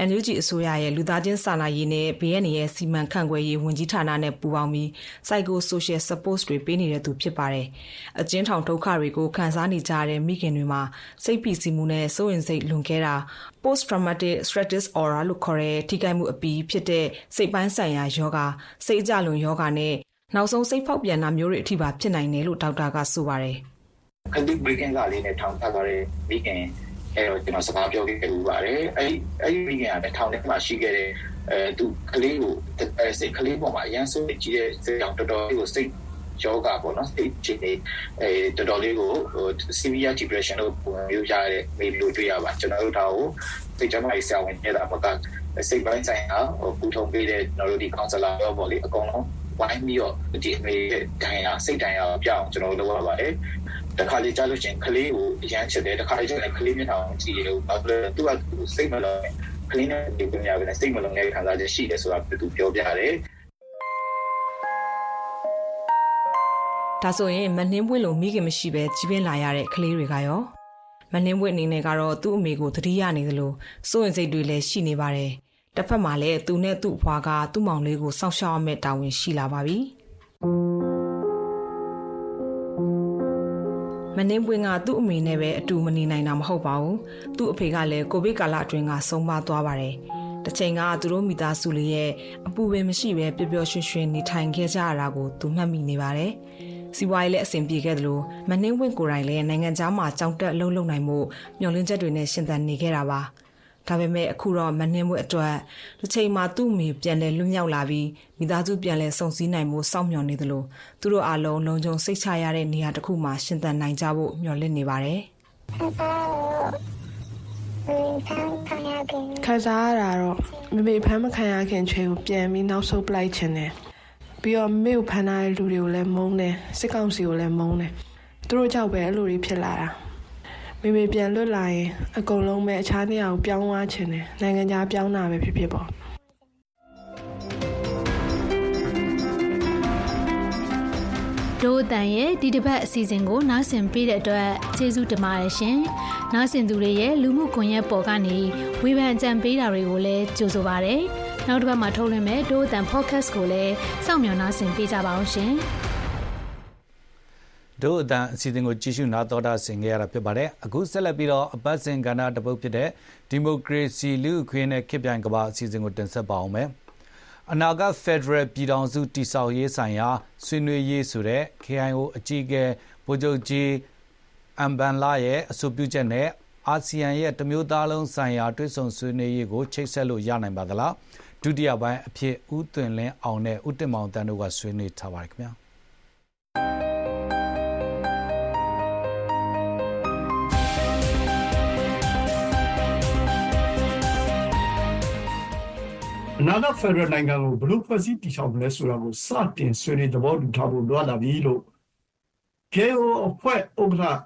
NUG အစိုးရရဲ့လူသားချင်းစာနာရေးနဲ့ဘေးအန္တရာယ်စီမံခန့်ခွဲရေးဝန်ကြီးဌာနနဲ့ပူးပေါင်းပြီး Psycho Social Support တွေပေးနေတဲ့သူဖြစ်ပါတယ်။အကျဉ်းထောင်ဒုက္ခတွေကိုခံစားနေကြရတဲ့မိခင်တွေမှာစိတ်ဖိစီးမှုနဲ့စိုးရိမ်စိတ်လွန်ကဲတာ Post Traumatic Stress Disorder လို့ခေါ်တဲ့ထိခိုက်မှုအပီးဖြစ်တဲ့စိတ်ပိုင်းဆိုင်ရာယောဂစိတ်အကြလွန်ယောဂနဲ့နောက်ဆုံးစိတ်ဖောက်ပြန်တာမျိုးတွေအထိပါဖြစ်နိုင်တယ်လို့ဒေါက်တာကဆိုပါတယ်။ ခတိဘရိကင်ကလေးနဲ့ထောင်ထပ်သွားတဲ့မိခင်အဲတော့ကျွန်တော်စကားပြောခဲ့လို့ပါတယ်အဲဒီအဲဒီမိခင်ကလည်းထောင်ထဲမှာရှိခဲ့တဲ့အဲသူကလေးကိုအဲစိတ်ကလေးပေါ်မှာအရန်ဆိုးကြီးတဲ့စိတ်အောင်တော်တော်လေးကိုစိတ်ယောဂပေါ့နော်စိတ်ချနေအဲတော်တော်လေးကိုဟို severe depression လို့ပုံမျိုးရတဲ့မိလို့တွေ့ရပါကျွန်တော်တို့ဒါကိုစိတ်ကြမ်းရေးဆရာဝန်နေတာမကစိတ်ပိုင်းဆိုင်ရာဟိုပူထုံပေးတဲ့ကျွန်တော်တို့ဒီ counselor ရောပေါ့လေအကုန်လုံးဝိုင်းပြီးတော့ဒီအမေရဲ့ဒဏ်ရာစိတ်ဒဏ်ရာပြောင်းကျွန်တော်တို့လုပ်ရပါတယ် တခါလေကြားလို့ရှိရင်ကလေးကိုအရန်ချစ်တယ်တခါလေကျရင်ကလေးမျက်နှာကိုကြည့်ရလို့ဘာလို့လဲသူကစိတ်မလုံးကလေးနဲ့ဒီပညာပဲစိတ်မလုံးနဲ့ခံစားချက်ရှိတယ်ဆိုတာသူပြောပြတယ်ဒါဆိုရင်မနှင်းပွင့်လိုမိခင်မရှိပဲကြီးပင်းလာရတဲ့ကလေးတွေကရောမနှင်းပွင့်အနေနဲ့ကတော့သူ့အမေကိုသတိရနေသလိုစိုးရင်စိတ်တွေလည်းရှိနေပါတယ်တစ်ဖက်မှာလည်းသူနဲ့သူ့အဖွာကသူ့မောင်လေးကိုစောင့်ရှောက်ရမယ့်တာဝန်ရှိလာပါပြီ မနှင်းပွင့်ကသူ့အမေနဲ့ပဲအတူမနေနိုင်တာမဟုတ်ပါဘူးသူ့အဖေကလည်းကိုဗစ်ကာလအတွင်းကဆုံးမသွားပါတယ်တစ်ချိန်ကသူတို့မိသားစုလေးရဲ့အပူပင်မရှိပဲပျော်ပျော်ရွှင်ရွှင်နေထိုင်ခဲ့ကြရတာကိုသူမှတ်မိနေပါတယ်။စီးပွားရေးလည်းအဆင်ပြေခဲ့တယ်လို့မနှင်းဝင့်ကိုယ်တိုင်လည်းနိုင်ငံခြားမှာကြောင်တက်အလုပ်လုပ်နိုင်မှုမျှော်လင့်ချက်တွေနဲ့ရှင်သန်နေခဲ့တာပါ။ ဒါပေမဲ့အခုတော့မနှင်းဝင့်အတွက်တစ်ချိန်မှာသူ့မိပြန်လဲလွတ်မြောက်လာပြီးမိသားစုပြန်လဲစုံစည်းနိုင်မှုစောင့်မျှော်နေတယ်လို့သူတို့အားလုံးလုံခြုံစိတ်ချရတဲ့နေရာတစ်ခုမှာရှင်သန်နိုင်ကြဖို့မျှော်လင့်နေပါတယ်။ခံစားရတာတော့မမေဖမ်းမခံရခင်ချိန်ကိုပြန်ပြီးနောက်ဆုတ်ပလိုက်ခြင်းတယ်ပြီးတော့မမေကိုဖမ်းထားတဲ့လူတွေကိုလည်းမုန်းတယ်စစ်ကောင်စီကိုလည်းမုန်းတယ်သူတို့ကြောက်ပဲအဲ့လိုတွေဖြစ်လာတာ မေမေပြန်လွတ်လာရင်အကုန်လုံးပဲအခြားနေရာကိုပြောင်းသွားခြင်းတယ်နိုင်ငံခြားပြောင်းတာပဲဖြစ်ဖြစ်ပေါ့ဒို့အတန်ရဲ့ဒီတစ်ပတ်အစီအစဉ်ကိုနားဆင်ပေးတဲ့အတွက်ကျေးဇူးတင်ပါတယ်ရှင်။နားဆင်သူတွေရဲ့လူမှုကွန်ရက်ပေါ်ကနေဝေဖန်ကြံပေးတာတွေကိုလည်းကြိုဆိုပါရစေ။နောက်တစ်ပတ်မှာထုတ်လွှင့်မဲ့ဒို့အတန် podcast ကိုလည်းစောင့်မျှော်နားဆင်ပေးကြပါအောင်ရှင်။ တို့အတန်အစီအစဉ်ကိုကြည့်ရှုနာတော်တာဆင်ခဲ့ရတာဖြစ်ပါတယ်အခုဆက်လက်ပြီးတော့အပတ်စဉ်ကဏ္ဍတစ်ပုဒ်ဖြစ်တဲ့ဒီမိုကရေစီလူ့အခွင့်အရေးနဲ့ခေတ်ပြိုင်ကမ္ဘာအစီအစဉ်ကိုတင်ဆက်ပါအောင်မယ်အနာဂတ်ဖက်ဒရယ်ပြည်ထောင်စုတည်ဆောက်ရေးဆိုင်ရာဆွေးနွေးရေးဆိုတဲ့ KIO အကြီးအကဲဗိုလ်ချုပ်ကြီးအမ်ဘန်လာရဲ့အဆိုပြုချက်နဲ့အာဆီယံရဲ့တမျိုးသားလုံးဆိုင်ရာတွဲဆုံဆွေးနွေးရေးကိုချိတ်ဆက်လို့ရနိုင်ပါသလားဒုတိယပိုင်းအဖြစ်ဦးသွင်လင်းအောင်နဲ့ဦးတင်မောင်တန်းတို့ကဆွေးနွေးထားပါတယ်ခင်ဗျာ အနာဂတ်ဖက်ဒရယ်နိုင်ငံကိုဘယ်လိုဖွဲ့စည်းတည်ဆောက်မလဲဆိုတာကိုစတင်ဆွေးနွေးသဘောတူထားဖို့လိုအပ်လာပြီလို့ KO အဖွဲ့ဥက္ကဋ္ဌ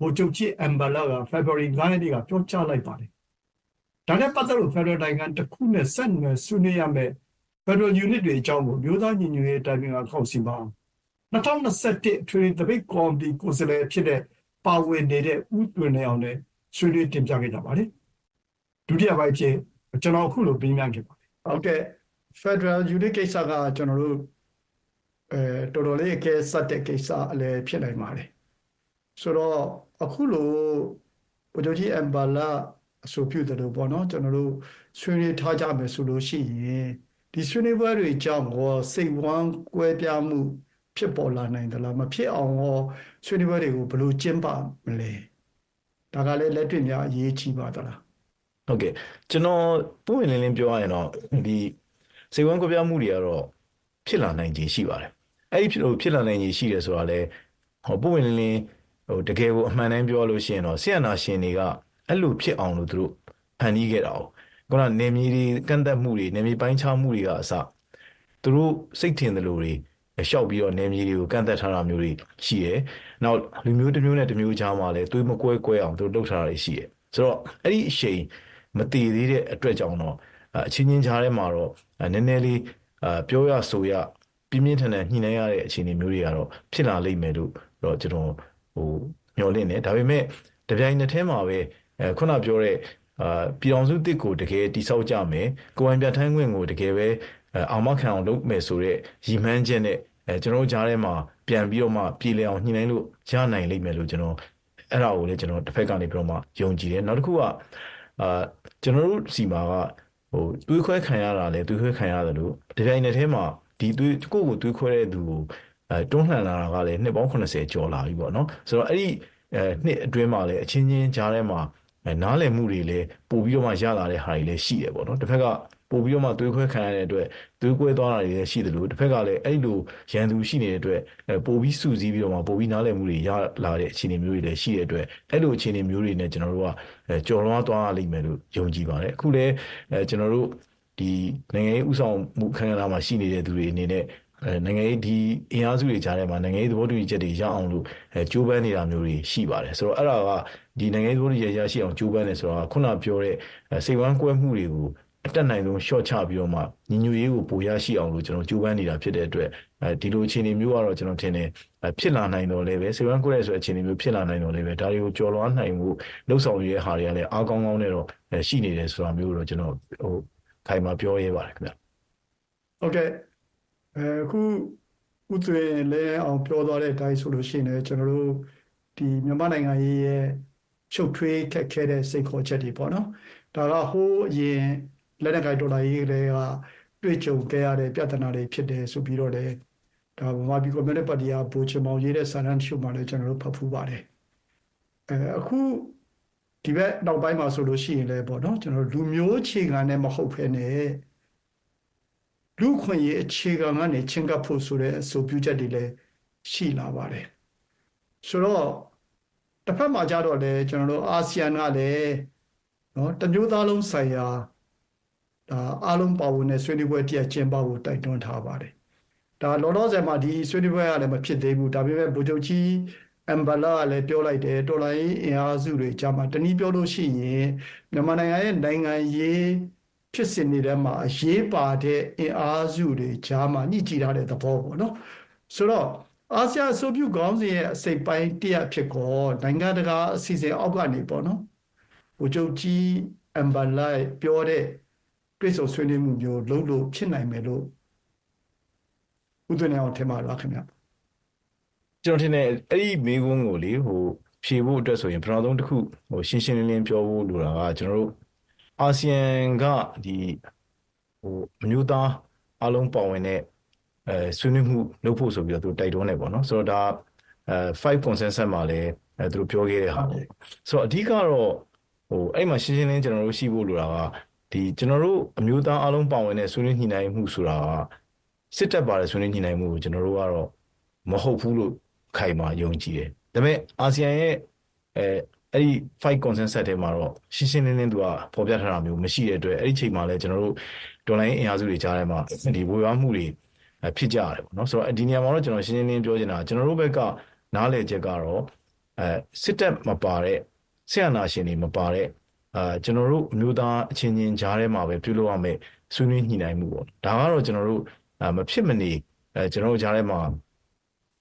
ဗိုလ်ချုပ်ကြီးအမ်ဘလာကဖေဖော်ဝါရီ9ရက်နေ့ကပြောကြားလိုက်ပါတယ်။ဒါနဲ့ပတ်သက်လို့ဖက်ဒရယ်နိုင်ငံတစ်ခုနဲ့ဆက်နွယ်ဆွေးနွေးရမယ့်ဖက်ဒရယ်ယူနစ်တွေအကြောင်းကိုမျိုးသားညီညွတ်ရေးအတိုင်းအမြကောင်စီမှာ2021အထွေထွေတပိတ်ကော်မတီကိုယ်စားလှယ်ဖြစ်တဲ့ပါဝင်နေတဲ့ဦးတွင်နေအောင်နဲ့ဆွေးနွေးတင်ပြခဲ့ကြပါတယ်။ဒုတိယပိုင်းဖြစ်ကျွန်တော်အခုလိုပြပြခဲ့ပါတယ်။ ဟုတ်ကဲ့ Federal Unit ကိစ္စကကျွန်တော်တို့အဲတော်တော်လေးအကဲဆက်တဲ့ကိစ္စအလည်းဖြစ်နိုင်ပါတယ်ဆိုတော့အခုလိုဗိုလ်ချုပ်ကြီးအမ်ဘာလာအဆိုပြုတယ်လို့ပေါ့နော်ကျွန်တော်တို့ဆွေးနွေးထားကြမယ်ဆိုလို့ရှိရင်ဒီဆွေးနွေးပွဲတွေကြောင့်ဟောစိတ်ဝမ်းကွဲပြားမှု ဖြစ်ပေါ်လာနိုင်သလားမဖြစ်အောင်ဟောဆွေးနွေးပွဲတွေကိုဘယ်လိုကျင်းပမလဲဒါကလည်းလက်တွေ့များအရေးကြီးပါသလား ဟုတ်ကဲ့ကျွန်တော်ပုံဝင်လင်းလင်းပြောရရင်တော့ဒီစိတ်ဝမ်းကွဲပြားမှုတွေကတော့ဖြစ်လာနိုင်ခြေရှိပါတယ်အဲ့ဒီဖြစ်လို့ဖြစ်လာနိုင်ခြေရှိတယ်ဆိုတာလဲဟောပုံဝင်လင်းလင်းဟိုတကယ်ကိုအမှန်တမ်းပြောလို့ရှိရင်တော့ဆီယနာရှင်တွေကအဲ့လိုဖြစ်အောင်လို့သူတို့ဖန်တီးခဲ့တာ哦ခုနနေမြေတွေကန့်သက်မှုတွေနေမြေပိုင်းခြားမှုတွေကအစသူတို့စိတ်ထင်တယ်လို့တွေရှောက်ပြီးတော့နေမြေတွေကိုကန့်သက်ထားတာမျိုးတွေရှိတယ်။နောက်လူမျိုးတစ်မျိုးနဲ့တစ်မျိုးကြားမှာလည်းသွေးမကွဲကွဲအောင်သူတို့လုပ်ထားတာတွေရှိတယ်။ဆိုတော့အဲ့ဒီအချိန် မတည်သေးတဲ့အတွက်ကြောင့်တော့အချင်းချင်းကြားထဲမှာတော့နည်းနည်းလေးပြောရဆိုရပြင်းပြင်းထန်ထန်ညှိနှိုင်းရတဲ့အခြေအနေမျိုးတွေကတော့ဖြစ်လာလိမ့်မယ်လို့တော့ကျွန်တော်ဟိုမျှော်လင့်တယ်ဒါပေမဲ့တပြိုင်နက်တည်းမှာပဲအဲခုနပြောတဲ့အာပြည်အောင်စုတစ်ကိုတကယ်တိဆောက်ကြမယ်ကိုယ်ပိုင်ပြဋ္ဌာန်းခွင့်ကိုတကယ်ပဲအာမခံအောင်လုပ်မယ်ဆိုတဲ့ရည်မှန်းချက်နဲ့အဲကျွန်တော်တို့ကြားထဲမှာပြန်ပြီးတော့မှပြည်လည်အောင်ညှိနှိုင်းလို့ရနိုင်လိမ့်မယ်လို့ကျွန်တော်အဲ့ဒါကိုလည်းကျွန်တော်တစ်ဖက်ကနေပြီးတော့မှယုံကြည်တယ်နောက်တစ်ခုက အာကျွန်တော်တို့စီမှာကဟိုတွေးခွဲခံရတာလဲတွေးခွဲခံရတယ်လို့ဒီပြိုင်နယ်ထဲမှာဒီတွေးကိုယ့်ကိုတွေးခွဲတဲ့သူကိုအဲတွန်းလှန်လာတာကလည်းနှစ်ပေါင်း80ကျော်လာပြီပေါ့နော်ဆိုတော့အဲ့ဒီအဲနှစ်အတွင်းမှာလည်းအချင်းချင်းကြားထဲမှာအဲနားလည်မှုတွေလည်းပို့ပြီးတော့မှရလာတဲ့ဟာတွေလည်းရှိတယ်ပေါ့နော်တစ်ဖက်က ပို့ပြီးတော့မှသွေးခွဲခံရတဲ့အတွက်သွေးကွဲသွားတာတွေလည်းရှိတယ်လို့တစ်ဖက်ကလည်းအဲ့လိုရန်သူရှိနေတဲ့အတွက်အဲပို့ပြီးစုစည်းပြီးတော့မှပို့ပြီးနားလည်မှုတွေရလာတဲ့အခြေအနေမျိုးတွေလည်းရှိတဲ့အတွက်အဲ့လိုအခြေအနေမျိုးတွေနဲ့ကျွန်တော်တို့ကအဲကြော်လွှားသွားလိမ့်မယ်လို့ယုံကြည်ပါတယ်အခုလည်းအဲကျွန်တော်တို့ဒီနိုင်ငံရေးဥဆောင်မှုခန်းကဏ္ဍမှာရှိနေတဲ့သူတွေအနေနဲ့အဲနိုင်ငံရေးဒီအင်အားစုတွေကြားထဲမှာနိုင်ငံရေးသဘောတူညီချက်တွေရအောင်လို့အဲကြိုးပမ်းနေတာမျိုးတွေရှိပါတယ်ဆိုတော့အဲ့ဒါကဒီနိုင်ငံရေးသဘောတူညီချက်ရရှိအောင်ကြိုးပမ်းနေဆိုတော့ခုနပြောတဲ့စိတ်ဝမ်းကွဲမှုတွေကို အတက်နိုင်ဆုံး short ချပြီးတော့မှညီညွတ်ရေးကိုပိုရရှိအောင်လို့ကျွန်တော်ကြိုးပမ်းနေတာဖြစ်တဲ့အတွက်အဲဒီလိုအခြေအနေမျိုးကတော့ကျွန်တော်ထင်တယ်ဖြစ်လာနိုင်တော့လည်းပဲစိတ်ဝမ်းကွဲတဲ့ဆိုအခြေအနေမျိုးဖြစ်လာနိုင်တော့လည်းပဲဒါတွေကိုကြော်လွှားနိုင်မှုလှုပ်ဆောင်ရတဲ့ဟာတွေကလည်းအားကောင်းကောင်းနဲ့တော့ရှိနေတယ်ဆိုတာမျိုးတော့ကျွန်တော်ဟိုခိုင်မာပြောရဲပါတယ်ခင်ဗျဟုတ်ကဲ့အဲအခုဥသွင်လဲအောင်ပြောသွားတဲ့အတိုင်းဆိုလို့ရှိရင်လည်းကျွန်တော်တို့ဒီမြန်မာနိုင်ငံရေးရဲ့ချုပ်ထွေးခက်ခဲတဲ့စိတ်ခေါ်ချက်တွေပေါ့နော်ဒါကဟိုးအရင် လက်နက်ကိုင်ဒေါ်လာရေးတွေကတွေ့ကြုံခဲ့ရတဲ့ပြဿနာတွေဖြစ်တယ်ဆိုပြီးတော့လည်းဒါဗမာပြည်ကွန်မြူနစ်ပါတီကဘူချမောင်ရေးတဲ့စာတမ်းရှုမှလည်းကျွန်တော်တို့ဖတ်ဖူးပါတယ်အဲအခုဒီဘက်နောက်ပိုင်းမှာဆိုလို့ရှိရင်လည်းပေါ့နော်ကျွန်တော်လူမျိုးခြေခံနဲ့မဟုတ်ဖ ೇನೆ လူခွင့်ရေးအခြေခံကနေချင်းကပ်ဖို့ဆိုတဲ့အဆိုပြုချက်တွေလည်းရှိလာပါတယ်ဆိုတော့တစ်ဖက်မှာကြတော့လေကျွန်တော်တို့အာဆီယံကလည်းနော်တမျိုးသားလုံးဆိုင်ရာ ဒါအားလုံးပါဝင်တဲ့ဆွေးနွေးပွဲတရက်ကျင်းပဖို့တိုက်တွန်းထားပါတယ်ဒါလောလောဆယ်မှာဒီဆွေးနွေးပွဲကလည်းမဖြစ်သေးဘူးဒါပေမဲ့ဗိုလ်ချုပ်ကြီးအမ်ဘလာကလည်းပြောလိုက်တယ်တော်လိုင်းအင်အားစုတွေကြားမှာတနည်းပြောလို့ရှိရင်မြန်မာနိုင်ငံရဲ့နိုင်ငံရေးဖြစ်စဉ်တွေထဲမှာအရေးပါတဲ့အင်အားစုတွေကြားမှာညှိကြည့်ထားတဲ့သဘောပေါ့နော်ဆိုတော့အာဆီယံအဆိုပြုခေါင်းစဉ်ရဲ့အစိပ်ပိုင်းတရက်ဖြစ်ကောနိုင်ငံတကာအစီအစဉ်အောက်ကနေပေါ့နော်ဗိုလ်ချုပ်ကြီးအမ်ဘလာပြောတဲ့ တွေ့ဆုံဆွေးနွေးမှုမျိုးလုပ်လို့ဖြစ်နိုင်မယ်လို့ဥဒနေအောင်ထင်ပါလားခင်ဗျာကျွန်တော်ထင်တယ်အဲ့ဒီမိကုန်းကိုလေဟိုဖြေဖို့အတွက်ဆိုရင်ပထမဆုံးတစ်ခုဟိုရှင်းရှင်းလင်းလင်းပြောဖို့လိုတာကကျွန်တော်တို့အာဆီယံကဒီဟိုအမျိုးသားအလုံးပါဝင်တဲ့အဲဆွေးနွေးမှုလုပ်ဖို့ဆိုပြီးတော့သူတိုက်တွန်းနေပေါ့နော်ဆိုတော့ဒါအဲ5 consensus မှာလည်းအဲသူတို့ပြောခဲ့တဲ့ဟာပေါ့ဆိုတော့အဓိကတော့ဟိုအဲ့မှာရှင်းရှင်းလင်းကျွန်တော်တို့ရှိဖို့လိုတာက ဒီကျွန်တော်တို့အမျိုးသားအလုံးပါဝင်တဲ့ဆွေးနွေးညှိနှိုင်းမှုဆိုတာကစစ်တပ်ပါတဲ့ဆွေးနွေးညှိနှိုင်းမှုကိုကျွန်တော်တို့ကတော့မဟုတ်ဘူးလို့ခိုင်မာယုံကြည်တယ်ဒါပေမဲ့အာဆီယံရဲ့အဲအဲ့ဒီ5 consensus ထဲမှာတော့ရှင်းရှင်းလင်းလင်းသူကပေါ်ပြထားတာမျိုးမရှိတဲ့အတွက်အဲ့ဒီချိန်မှာလည်းကျွန်တော်တို့ဒေါ်လာရင်းအင်အားစုတွေကြားထဲမှာဒီဝေဘာမှုတွေဖြစ်ကြရတယ်ပေါ့နော်ဆိုတော့ဒီနေရာမှာတော့ကျွန်တော်ရှင်းရှင်းလင်းလင်းပြောချင်တာကျွန်တော်တို့ဘက်ကနားလည်ချက်ကတော့အဲစစ်တပ်မပါတဲ့ဆရာနာရှင်တွေမပါတဲ့ အာကျွန်တော်တို့အမျိုးသားအချင်းချင်းကြားထဲမှာပဲပြုလုပ်ရမယ်ဆွေးနွေးညှိနှိုင်းမှုပေါ့ဒါကတော့ကျွန်တော်တို့မဖြစ်မနေအဲကျွန်တော်တို့ကြားထဲမှာ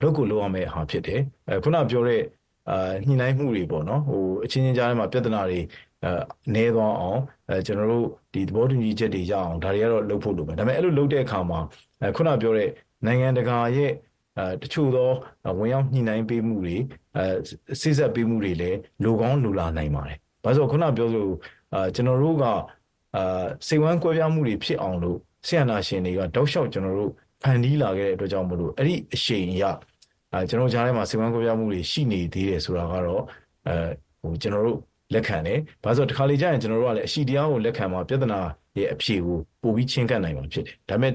လုပ်ကိုလုပ်ရမယ့်ဟာဖြစ်တယ်အဲခုနပြောတဲ့အာညှိနှိုင်းမှုတွေပေါ့နော်ဟိုအချင်းချင်းကြားထဲမှာပြဿနာတွေအဲနေသွားအောင်အဲကျွန်တော်တို့ဒီသဘောတူညီချက်တွေရအောင်ဒါတွေကတော့လုပ်ဖို့လိုမယ်ဒါပေမဲ့အဲ့လိုလုပ်တဲ့အခါမှာအဲခုနပြောတဲ့နိုင်ငံတကာရဲ့အဲတချို့သောဝင်ရောက်ညှိနှိုင်းပေးမှုတွေအဲစိစက်ပေးမှုတွေလည်းလိုကောင်းလိုလာနိုင်ပါတယ်။ ဘာလို့ခုနပြောလို့အာကျွန်တော်တို့ကအာစိတ်ဝမ်းကွဲပြားမှုတွေဖြစ်အောင်လို့ဆရာနာရှင်တွေကတောက်လျှောက်ကျွန်တော်တို့ဖန်တီးလာခဲ့တဲ့အတွက်ကြောင့်မလို့အဲ့ဒီအရှိန်အရအဲကျွန်တော်ကြားထဲမှာစိတ်ဝမ်းကွဲပြားမှုတွေရှိနေသေးတယ်ဆိုတာကတော့အဲဟိုကျွန်တော်တို့လက်ခံတယ်။ဘာလို့တခါလေကြာရင်ကျွန်တော်တို့ကလည်းအရှိတရားကိုလက်ခံမှာပြဿနာရဲ့အဖြေကိုပို့ပြီးချင်းကပ်နိုင်မှာဖြစ်တယ်။ဒါပေမဲ့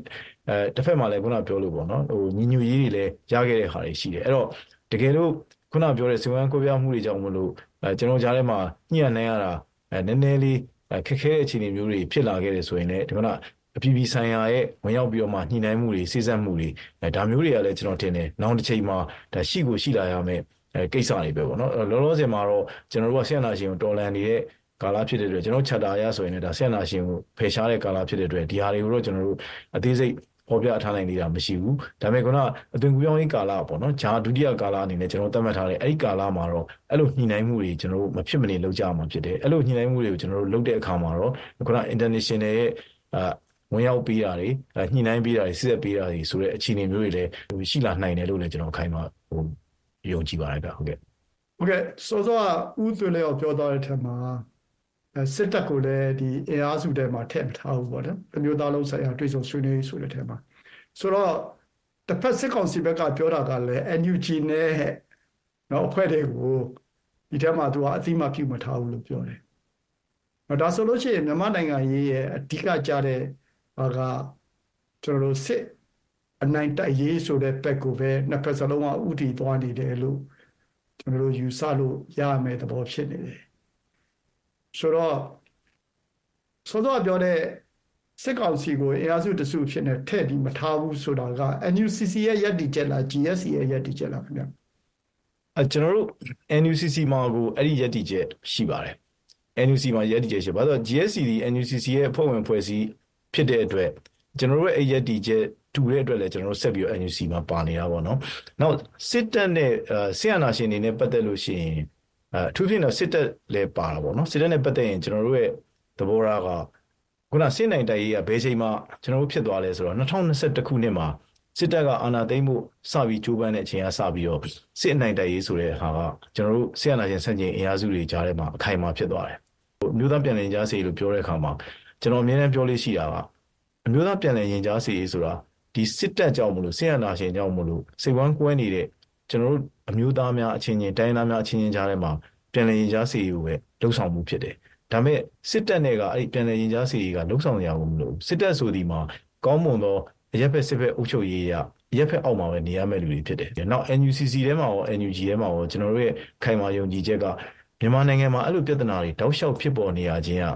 အဲတစ်ဖက်မှာလည်းခုနပြောလို့ပေါ့နော်ဟိုညီညွတ်ရေးတွေလည်းရခဲ့တဲ့ဟာတွေရှိတယ်။အဲ့တော့တကယ်လို့ခုနပြောတဲ့စိတ်ဝမ်းကွဲပြားမှုတွေကြောင့်မလို့ အဲကျွန်တော်ကြားထဲမှာညှိရနိုင်ရတာအဲနည်းနည်းလေးခက်ခဲတဲ့အခြေအနေမျိုးတွေဖြစ်လာခဲ့တယ်ဆိုရင်လည်းဒီကနေ့အပြည်ပြည်ဆိုင်ရာရဲ့ဝင်ရောက်ပြီးတော့မှညှိနှိုင်းမှုတွေစိစက်မှုတွေအဲဒါမျိုးတွေကလည်းကျွန်တော်ထင်တယ်နောက်တစ်ချိန်မှာဒါရှိကိုရှိလာရမယ်အဲကိစ္စတွေပဲပေါ့နော်လောလောဆယ်မှာတော့ကျွန်တော်တို့ကဆရာနာရှင်ကိုတော်လန်နေတဲ့ကာလဖြစ်တဲ့အတွက်ကျွန်တော်ချက်တာရဆိုရင်လည်းဒါဆရာနာရှင်ကိုဖယ်ရှားတဲ့ကာလဖြစ်တဲ့အတွက်ဒီဟာတွေကိုတော့ကျွန်တော်တို့အသေးစိတ် ဖော်ပြထားနိုင်သေးတာမရှိဘူးဒါပေမဲ့ခုနအသွင်ကူးပြောင်းရေးကာလပေါ့နော်ဂျာဒုတိယကာလအနေနဲ့ကျွန်တော်သတ်မှတ်ထားတဲ့အဲ့ဒီကာလမှာတော့အဲ့လိုညှိနှိုင်းမှုတွေကျွန်တော်တို့မဖြစ်မနေလုပ်ကြရမှာဖြစ်တယ်အဲ့လိုညှိနှိုင်းမှုတွေကိုကျွန်တော်တို့လုပ်တဲ့အခါမှာတော့ခုန international ရဲ့အာဝင်ရောက်ပေးတာတွေညှိနှိုင်းပေးတာတွေစစ်ဆက်ပေးတာတွေဆိုတဲ့အခြေအနေမျိုးတွေလည်းရှိလာနိုင်တယ်လို့လည်းကျွန်တော်ခိုင်းမှာဟိုယုံကြည်ပါတယ်ဗျဟုတ်ကဲ့ဟုတ်ကဲ့စောစောကဥသွေးလေးကိုပြောသွားတဲ့ထက်မှာအဲ စစ်တပ်ကိုလည်းဒီအင်အားစုထဲမှာထည့်မထားဘူးပေါ့နော်အမျိုးသားလုံးဆိုင်ရာတွေ့ဆုံဆွေးနွေးဆိုတဲ့ထက်မှာဆိုတော့တစ်ဖက်စစ်ကောင်စီဘက်ကပြောတာကလည်း NUG နဲ့နော်အဖွဲ့တွေကိုဒီထဲမှာသူကအတိမပြုမထားဘူးလို့ပြောတယ်။နော်ဒါဆိုလို့ရှိရင်မြန်မာနိုင်ငံရေးရဲ့အဓိကကြတဲ့ဟာကကျွန်တော်တို့စစ်အနိုင်တိုက်ရေးဆိုတဲ့ဘက်ကိုပဲနှစ်ဖက်စလုံးကဥတီသွားနေတယ်လို့ကျွန်တော်တို့ယူဆလို့ရမယ်သဘောဖြစ်နေတယ် ဆိုတော့စောစောပြောတဲ့စစ်ကောင်စီကိုအင်အားစုတစုဖြစ်နေထည့်ပြီးမထားဘူးဆိုတာက NUCC ရဲ့ရည်တည်ချက်လား GSC ရဲ့ရည်တည်ချက်လားခင်ဗျအဲကျွန်တော်တို့ NUCC မှာကိုအဲ့ဒီရည်တည်ချက်ရှိပါတယ် NUC မှာရည်တည်ချက်ရှိဘာလို့ GSC ဒီ NUCC ရဲ့အဖွဲ့ဝင်ဖွဲ့စည်းဖြစ်တဲ့အတွက်ကျွန်တော်တို့ရဲ့အဲ့ရည်တည်ချက်တူတဲ့အတွက်လည်းကျွန်တော်တို့ဆက်ပြီးတော့ NUC မှာပါနေတာပေါ့နော်။နောက်စစ်တပ်နဲ့ဆီယနာရှင်တွေနဲ့ပတ်သက်လို့ရှိရင် အထူးဖြင့်တော့စစ်တပ်လည်းပါတာပေါ့နော်။စစ်တပ်နဲ့ပတ်သက်ရင်ကျွန်တော်တို့ရဲ့သဘောထားကခုနစစ်နိုင်တိုက်ရေးကဘယ်ချိန်မှကျွန်တော်တို့ဖြစ်သွားလဲဆိုတော့2021ခုနှစ်မှာစစ်တပ်ကအာဏာသိမ်းမှုစပြီးကြိုးပမ်းတဲ့အချိန်ကစပြီးတော့စစ်အနိုင်တိုက်ရေးဆိုတဲ့ဟာကကျွန်တော်တို့ဆီယနာရှင်ဆန့်ကျင်အင်အားစုတွေကြားထဲမှာအခိုင်အမာဖြစ်သွားတယ်။မြို့သားပြန်လည်ကြားစေလို့ပြောတဲ့အခါမှာကျွန်တော်အမြဲတမ်းပြောလို့ရှိတာကအမျိုးသားပြန်လည်ရင်ကြားစေရေးဆိုတာဒီစစ်တပ်ကြောင့်မလို့ဆင်ရနာရှင်ကြောင့်မလို့စိတ်ဝမ်းကွဲနေတဲ့ကျွန်တော်တို့ အမျိုးသားများအချင်းချင်းတိုင်းသားများအချင်းချင်းကြားထဲမှာပြန်လည်ရင်ကြားစေရေးကိုပဲလှုပ်ဆောင်မှုဖြစ်တယ်။ဒါမဲ့စစ်တပ်နဲ့ကအဲ့ဒီပြန်လည်ရင်ကြားစေရေးကလှုပ်ဆောင်ရအောင်မလို့စစ်တပ်ဆိုဒီမှာကောင်းမွန်သောအရက်ဖက်စစ်ဖက်အုပ်ချုပ်ရေးရအရက်ဖက်အောက်မှာပဲနေရမယ့်လူတွေဖြစ်တယ်။နောက် NUCC ထဲမှာရော NUG ထဲမှာရောကျွန်တော်တို့ရဲ့ခိုင်မာယုံကြည်ချက်ကမြန်မာနိုင်ငံမှာအဲ့လိုပြဿနာတွေတောက်လျှောက်ဖြစ်ပေါ်နေရခြင်းက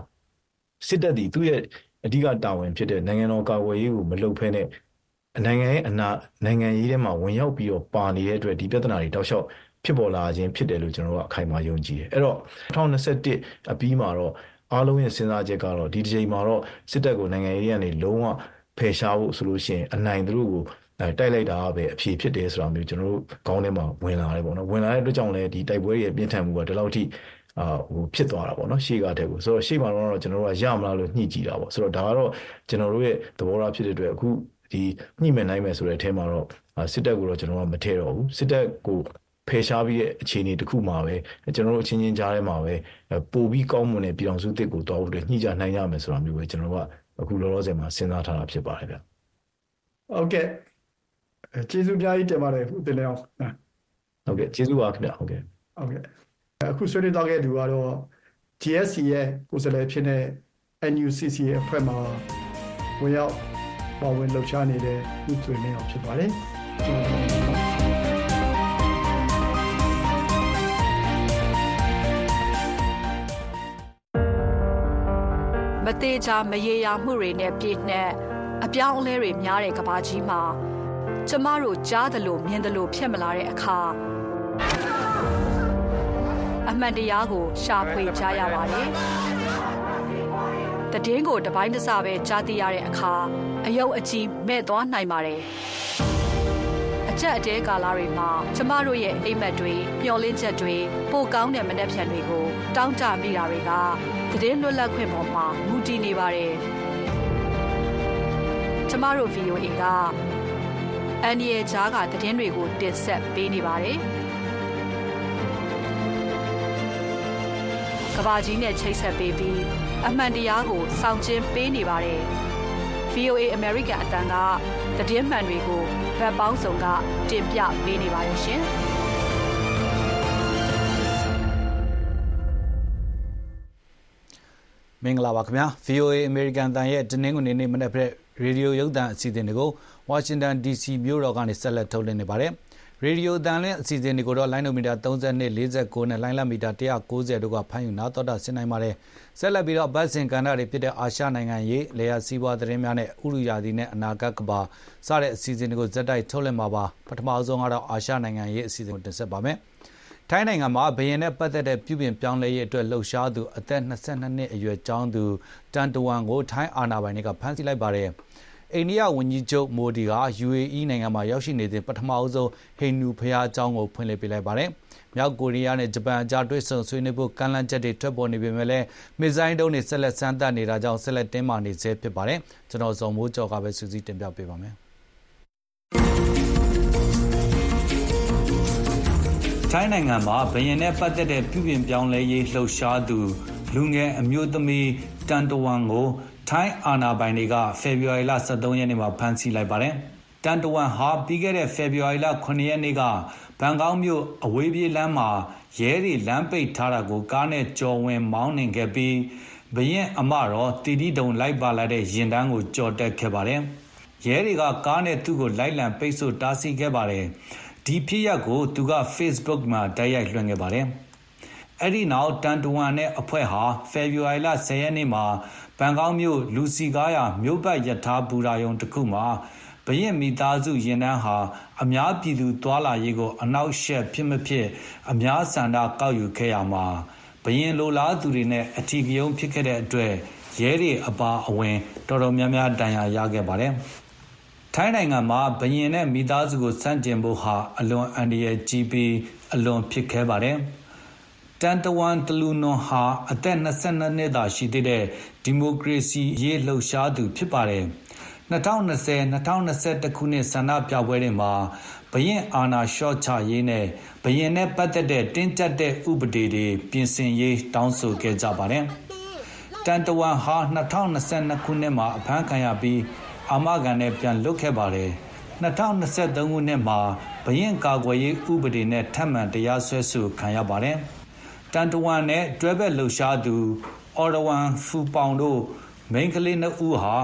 စစ်တပ်ဒီသူ့ရဲ့အဓိကတာဝန်ဖြစ်တဲ့နိုင်ငံတော်ကာကွယ်ရေးကိုမလုပ်ဖဲနဲ့ နိုင်ငံရဲ့အနာနိုင်ငံရေးထဲမှာဝင်ရောက်ပြီးတော့ပါနေတဲ့အတွက်ဒီပြဿနာတွေတောက်လျှောက်ဖြစ်ပေါ်လာခြင်းဖြစ်တယ်လို့ကျွန်တော်တို့ကအခိုင်အမာယုံကြည်တယ်အဲ့တော့2021အပြီးမှာတော့အားလုံးရဲ့စဉ်းစားချက်ကတော့ဒီတစ်ချိန်မှာတော့စစ်တပ်ကိုနိုင်ငံရေးကနေလုံးဝဖယ်ရှားဖို့ဆိုလို့ရှိရင်အနိုင်သူတို့ကိုအဲတိုက်လိုက်တာပဲအဖြေဖြစ်တယ်ဆိုတာမျိုးကျွန်တော်တို့ခေါင်းထဲမှာဝင်လာတယ်ပေါ့နော်ဝင်လာတဲ့အတွက်ကြောင့်လည်းဒီတိုက်ပွဲရဲ့ပြင်းထန်မှုကဒီလောက်ထိအာဟိုဖြစ်သွားတာပေါ့နော်ရှေ့ကတည်းကဆိုတော့ရှေ့မှာတော့ကျွန်တော်တို့ကရမလားလို့ညှိကြည့်တာပေါ့ဆိုတော့ဒါကတော့ကျွန်တော်တို့ရဲ့သဘောထားဖြစ်တဲ့အတွက်အခု ဒီညှိမယ်နိုင်မယ်ဆိုတဲ့အထဲမှာတော့စစ်တပ်ကိုတော့ကျွန်တော်ကမထည့်တော့ဘူးစစ်တပ်ကိုဖယ်ရှားပြီးတဲ့အခြေအနေတစ်ခုမှာပဲကျွန်တော်တို့အချင်းချင်းကြားထဲမှာပဲပို့ပြီးကောင်းမွန်တဲ့ပြည်အောင်စုတစ်ကိုတောင်းဖို့ညှိကြနိုင်ရမယ်ဆိုတာမျိုးပဲကျွန်တော်ကအခုလောလောဆယ်မှာစဉ်းစားထားတာဖြစ်ပါတယ်ဗျဟုတ်ကဲ့အဲကျေးဇူးအများကြီးတင်ပါတယ်ဦးတင်လျောင်းဟုတ်ကဲ့ကျေးဇူးပါခင်ဗျဟုတ်ကဲ့ဟုတ်ကဲ့အခုဆွေးနွေးတော့ခဲ့သူကတော့ GSC ရဲ့ကိုယ်စားလှယ်ဖြစ်တဲ့ NUCC ရဲ့အဖွဲ့မှာဝင်ရောက် ပါဝင်လှုပ်ရှားနေတဲ့ဦးသွေးလင်းအောင်ဖြစ်ပါတယ်ကျွန်တော်တို့မသေးချာမရေရာမှုတွေနဲ့ပြည့်နှက်အပြောင်းအလဲတွေများတဲ့ကဘာကြီးမှာကျမတို့ကြားသလိုမြင်သလိုဖြစ်မလာတဲ့အခါအမှန်တရားကိုရှာဖွေကြရပါတယ်။ တည်င်းကိုတပိုင်းတစပဲကြားသိရတဲ့အခါအယုတ်အကြီးမဲ့သွားနိုင်ပါတယ်။အချက်အတဲကာလတွေမှာကျမတို့ရဲ့အိမ်မက်တွေမျောလင်းချက်တွေပိုကောင်းတဲ့မနှက်ဖြန်တွေကိုတောင်းတမိတာတွေကတည်င်းလွတ်လပ်ခွင့်ပေါ်မှာမူတည်နေပါတယ်။ကျမတို့ VOA ကအန်ဒီရဲ့ဂျားကတည်င်းတွေကိုတင်ဆက်ပေးနေပါတယ်။ကဘာကြီးနဲ့ချိတ်ဆက်ပေးပြီး အမှန်တရားကိုစောင့်ကျင်းပေးနေပါတယ်။ VOA American အတန်းကတည်င်းမှန်တွေကိုဗတ်ပေါင်းစုံကတင်ပြပေးနေပါတယ်ရှင်။မင်္ဂလာပါခင်ဗျာ VOA American တန်ရဲ့တနင်္ဂနွေနေ့မနေ့ဖက်ရေဒီယိုရုပ်သံအစီအစဉ်တွေကို Washington DC မြို့တော်ကနေဆက်လက်ထုတ်လွှင့်နေပါတယ်ရေဒီယိုအတန်လင်းအစီအစဉ်တွေကိုတော့လိုင်းနိုမီတာ32 49နဲ့လိုင်းလမီတာ190တို့ကဖမ်းယူနားတော်တာဆင်နိုင်ပါတယ် ဆက်လက်ပြီးတော့ဗတ်စင်ကဏ္ဍတွေဖြစ်တဲ့အာရှနိုင်ငံရေးလေယာစီးပွားသတင်းများနဲ့ဥရုယာဒီနဲ့အနာဂတ်ကဘာစတဲ့အစီအစဉ်တွေကိုဇက်တိုက်ထုတ်လွှင့်မှာပါပထမဆုံးကတော့အာရှနိုင်ငံရေးအစီအစဉ်ကိုတင်ဆက်ပါမယ်ထိုင်းနိုင်ငံမှာဘရင်နဲ့ပတ်သက်တဲ့ပြုပြင်ပြောင်းလဲရေးအတွက်လှုပ်ရှားသူအသက်22နှစ်အရွယ်ကျောင်းသူတန်တဝန်ကိုထိုင်းအာဏာပိုင်တွေကဖမ်းဆီးလိုက်ပါတယ်။အိန္ဒိယဝန်ကြီးချုပ်မိုဒီက UAE နိုင်ငံမှာရောက်ရှိနေစဉ်ပထမဆုံးဟိန္ဒူဘုရားကျောင်းကိုဖွင့်လှစ်ပေးလိုက်ပါတယ်။ မြောက်ကိုရီးယားနဲ့ဂျပန်အကြားတွေ့ဆုံဆွေးနွေးဖို့ကမ်းလှမ်းချက်တွေထွက်ပေါ်နေပေမဲ့လည်းမစ်ဇိုင်းဒုံးတွေဆက်လက်စမ်းသပ်နေတာကြောင့်ဆက်လက်တင်းမာနေဆဲဖြစ်ပါတယ်။ကျွန်တော်ဇော်မိုးကျော်ကပဲစူးစီးတင်ပြပေးပါမယ်။ထိုင်းနိုင်ငံမှာဘယင်နဲ့ပတ်သက်တဲ့ပြုပြင်ပြောင်းလဲရေးလှုပ်ရှားသူလူငယ်အမျိုးသမီးတန်တဝမ်ကိုထိုင်းအာဏာပိုင်တွေကဖေဖော်ဝါရီလ23ရက်နေ့မှာဖမ်းဆီးလိုက်ပါတယ်။ တန်တဝမ်ဟာ ပြီးခဲ့တဲ့ ဖေဖော်ဝါရီလ9ရက်နေ့က ဘန်ကောက်မြို့ အဝေးပြေးလမ်းမှာ ရဲတွေ လမ်းပိတ်ထားတာကို ကားနဲ့ကြော်ဝင်မောင်းနှင်ခဲ့ပြီးဘရင်အမတော်တီတီတုံလိုက်ပါလာတဲ့ရင်တန်းကိုကြော်တက်ခဲ့ပါတယ်။ရဲတွေက ကားနဲ့သူ့ကို လိုက်လံပိတ်ဆို့တားဆီးခဲ့ပါတယ်။ဒီဖြစ်ရပ်ကို သူက Facebook မှာ တိုက်ရိုက်လွှင့်ခဲ့ပါတယ်။အဲ့ဒီနောက် တန်တဝမ်နဲ့အဖွဲ့ဟာ ဖေဖော်ဝါရီလ10ရက်နေ့မှာ ဘန်ကောက်မြို့ လူစီကားရာ မြို့ပတ်ရထားဘူရာယုံတစ်ခုမှာ ဘရင်မိသားစုရင်တန်းဟာ အများပြည်သူသွာလာရေးကို အနောက်ရှက်ဖြစ်မဖြစ် အများဆန္ဒကောက်ယူခဲ့ရမှာဘရင်လိုလားသူတွေနဲ့အထီးကယုံဖြစ်ခဲ့တဲ့အတွက် ရဲတွေအပါအဝင် တော်တော်များများတန်ရာရခဲ့ပါတယ်။ထိုင်းနိုင်ငံမှာဘရင်နဲ့ မိသားစုကိုစန့်ကျင်ဖို့ဟာ အလွန်အန္တရာယ်ကြီးပြီး အလွန်ဖြစ်ခဲပါတယ်။တန်တဝန်တလူနွန်ဟာ အသက်22နှစ်သာရှိသေးတဲ့ ဒီမိုကရေစီရေးလှုပ်ရှားသူ ဖြစ်ပါတယ်။ 2020-2021ခုနှစ် ဆန္ဒပြပွဲတွေမှာဘရင်အာဏာလျှော့ချရေးနဲ့ဘရင်နဲ့ပတ်သက်တဲ့ တင်းကျပ်တဲ့ ဥပဒေတွေ ပြင်ဆင်ရေး တောင်းဆိုခဲ့ကြပါတယ်။တန်တဝန်ဟာ2022ခုနှစ်မှာ အဖမ်းခံရပြီး အာမခံနဲ့ ပြန်လွတ်ခဲ့ပါတယ်။2023ခုနှစ်မှာဘရင်ကာကွယ်ရေးဥပဒေနဲ့ ထပ်မံတရားစွဲဆိုခံရပါတယ်။တန်တဝန်နဲ့ တွဲဘက်လှုပ်ရှားသူ အော်ရဝန်ဖူပေါင် တို့ မိန်းကလေးနှစ်ဦးဟာ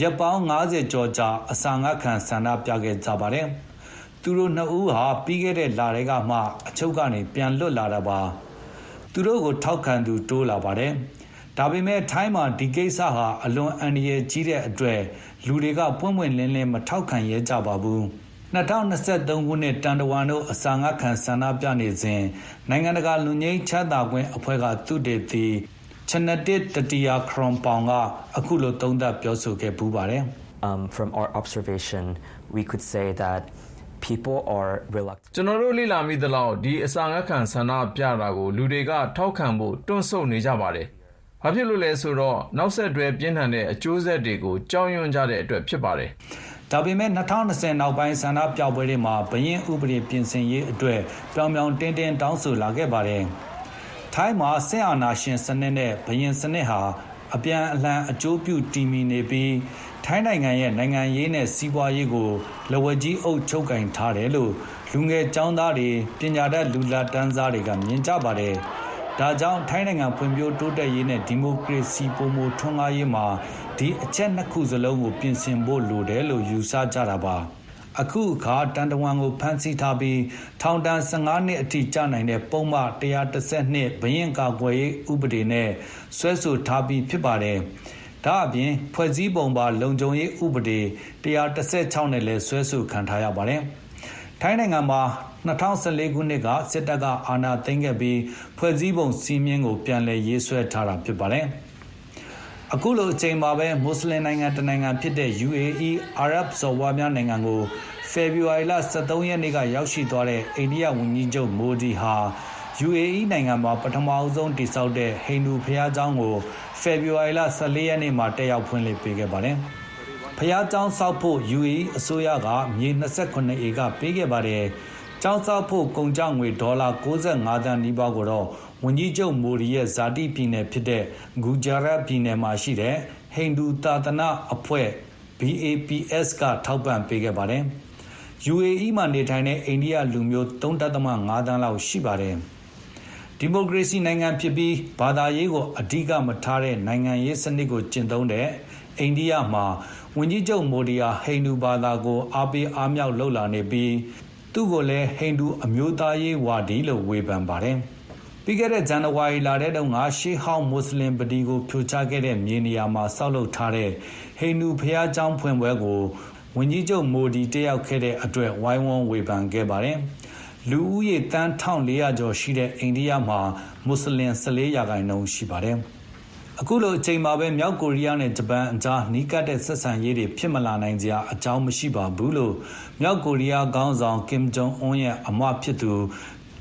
ရက်ပေါင်း90ကျော်ကြာ အစာငတ်ခံ ဆန္ဒပြခဲ့ကြပါတယ်။သူတို့နှစ်ဦးဟာ ပြီးခဲ့တဲ့လတွေကမှ အချုပ်ကနေ ပြန်လွတ်လာတာပါ။သူတို့ကို ထောက်ခံသူ တိုးလာပါတယ်။ဒါပေမဲ့ ထိုင်းမှာ ဒီကိစ္စဟာ အလွန်အန္တရာယ်ကြီးတဲ့အတွက် လူတွေက ပွင့်ပွင့်လင်းလင်း မထောက်ခံရဲကြပါဘူး။2023ခုနှစ်တန်တဝမ်တို့ အစာငတ်ခံ ဆန္ဒပြနေစဉ် နိုင်ငံတကာလူငင်းချမ်းသာခွင့်အဖွဲ့ကသူတေသီ ချနတစ်တတီယာခရွန်ပေါင်ကအခုလိုသုံးသပ်ပြောဆိုခဲ့ပူးပါတယ် um, from our observation we could say that people are reluctant ကျွန်တော်တို့လေ့လာမိသလောက်ဒီအစာငတ်ခံဆန္ဒပြတာကိုလူတွေကထောက်ခံဖို့တွန့်ဆုတ်နေကြပါတယ်။ဘာဖြစ်လို့လဲဆိုတော့နောက်ဆက်တွဲပြင်းထန်တဲ့အကျိုးဆက်တွေကိုကြောက်ရွံ့ကြတဲ့အတွက်ဖြစ်ပါတယ်။ဒါပေမဲ့2020နောက်ပိုင်းဆန္ဒပြပွဲတွေမှာဘရင်ဥပဒေပြင်ဆင်ရေးအတွက်ပြောင်ပြောင်တင်းတင်းတောင်းဆိုလာခဲ့ပါတယ်။ ထိုင်းမှာစစ်အာဏာရှင်စနစ်နဲ့ဘရင်စနစ်ဟာအပြန်အလှန်အကျိုးပြုတည်မီနေပြီးထိုင်းနိုင်ငံရဲ့နိုင်ငံရေးနဲ့စီးပွားရေးကိုလက်ဝဲကြီးအုပ်ချုပ်ကင်ထားတယ်လို့လူငယ်ចောင်းသားတွေပညာတတ်လူလာတန်းစားတွေကမြင်ကြပါတယ်။ဒါကြောင့်ထိုင်းနိုင်ငံဖွံ့ဖြိုးတိုးတက်ရေးနဲ့ဒီမိုကရေစီပုံမထွန်းကားရေးမှာဒီအချက်နှစ်ခုစလုံးကိုပြင်ဆင်ဖို့လိုတယ်လို့ယူဆကြတာပါ။ အခုအခါ တန်တဝမ်ကို ဖမ်းဆီးထားပြီး ထောင်ဒဏ်15နှစ်အထိကျနိုင်တဲ့ ပုံမှ132ဘရင်ကာကွယ်ရေးဥပဒေနဲ့ဆွဲဆိုထားပြီးဖြစ်ပါတယ်။ဒါအပြင် ဖွဲ့စည်းပုံပါ လုံခြုံရေးဥပဒေ116နဲ့လည်းဆွဲဆိုခံထားရပါတယ်။ထိုင်းနိုင်ငံမှာ2014ခုနှစ်က စစ်တပ်က အာဏာသိမ်းခဲ့ပြီး ဖွဲ့စည်းပုံစီမင်းကို ပြန်လည်ရေးဆွဲထားတာဖြစ်ပါတယ်။ အခုလိုအချိန်မှာပဲမွတ်စလင်နိုင်ငံတနိုင်ငံဖြစ်တဲ့ UAE အာရပ်စော်ဘွားများနိုင်ငံကိုဖေဖော်ဝါရီလ23ရက်နေ့ကရောက်ရှိသွားတဲ့အိန္ဒိယဝန်ကြီးချုပ်မိုဒီဟာ UAE နိုင်ငံမှာပထမအဆုံးတည်ဆောက်တဲ့ဟိန္ဒူဘုရားကျောင်းကိုဖေဖော်ဝါရီလ14ရက်နေ့မှာတက်ရောက်ဖွင့်လှစ်ပေးခဲ့ပါတယ်။ဘုရားကျောင်းဆောက်ဖို့ UAE အစိုးရကမြေ28ဧကပေးခဲ့ပါတယ်။ကျောင်းဆောက်ဖို့ကုန်ကျငွေဒေါ်လာ65သန်းနီးပါးကိုတော့ ဝန်ကြီးချုပ်မိုဒီရဲ့ဇာတိပြည်နယ်ဖြစ်တဲ့ ဂူဂျာရတ်ပြည်နယ်မှာရှိတဲ့ ဟိန္ဒူသာသနာအဖွဲ့ BAPS က ထောက်ပံ့ပေးခဲ့ပါတယ်။ UAE မှာနေထိုင်တဲ့ အိန္ဒိယလူမျိုး3.5သန်းလောက်ရှိပါတယ်။ဒီမိုကရေစီနိုင်ငံဖြစ်ပြီး ဘာသာရေးကိုအဓိကမထားတဲ့ နိုင်ငံရေးစနစ်ကိုကျင့်သုံးတဲ့ အိန္ဒိယမှာ ဝန်ကြီးချုပ်မိုဒီဟာ ဟိန္ဒူဘာသာကို အားပေးအားမြောက်လှုပ်လာနေပြီး သူ့ကိုလည်း ဟိန္ဒူအမျိုးသားရေးဝါဒီလို့ ဝေဖန်ပါတယ်။ ပြီးခဲ့တဲ့ ဇန်နဝါရီလထဲတုန်းက ရှေးဟောင်းမွတ်စလင်ပတီကို ဖြိုချခဲ့တဲ့ မြေနေရာမှာ ဆောက်လုပ်ထားတဲ့ ဟိန္ဒူဘုရားကျောင်းဖွင့်ပွဲကို ဝန်ကြီးချုပ်မိုဒီ တက်ရောက်ခဲ့တဲ့အတွက် ဝိုင်းဝန်းဝေဖန်ခဲ့ပါတယ်။လူဦးရေတန်း1400ကျော်ရှိတဲ့ အိန္ဒိယမှာ မွတ်စလင်14ရာခိုင်နှုန်းရှိပါတယ်။အခုလိုအချိန်မှာပဲ မြောက်ကိုရီးယားနဲ့ ဂျပန်အကြား နီးကပ်တဲ့ဆက်ဆံရေးတွေဖြစ်မလာနိုင်ကြအကြောင်းမရှိပါဘူးလို့ မြောက်ကိုရီးယားခေါင်းဆောင် ကင်ဂျုံအွန်းရဲ့အမဖြစ်သူ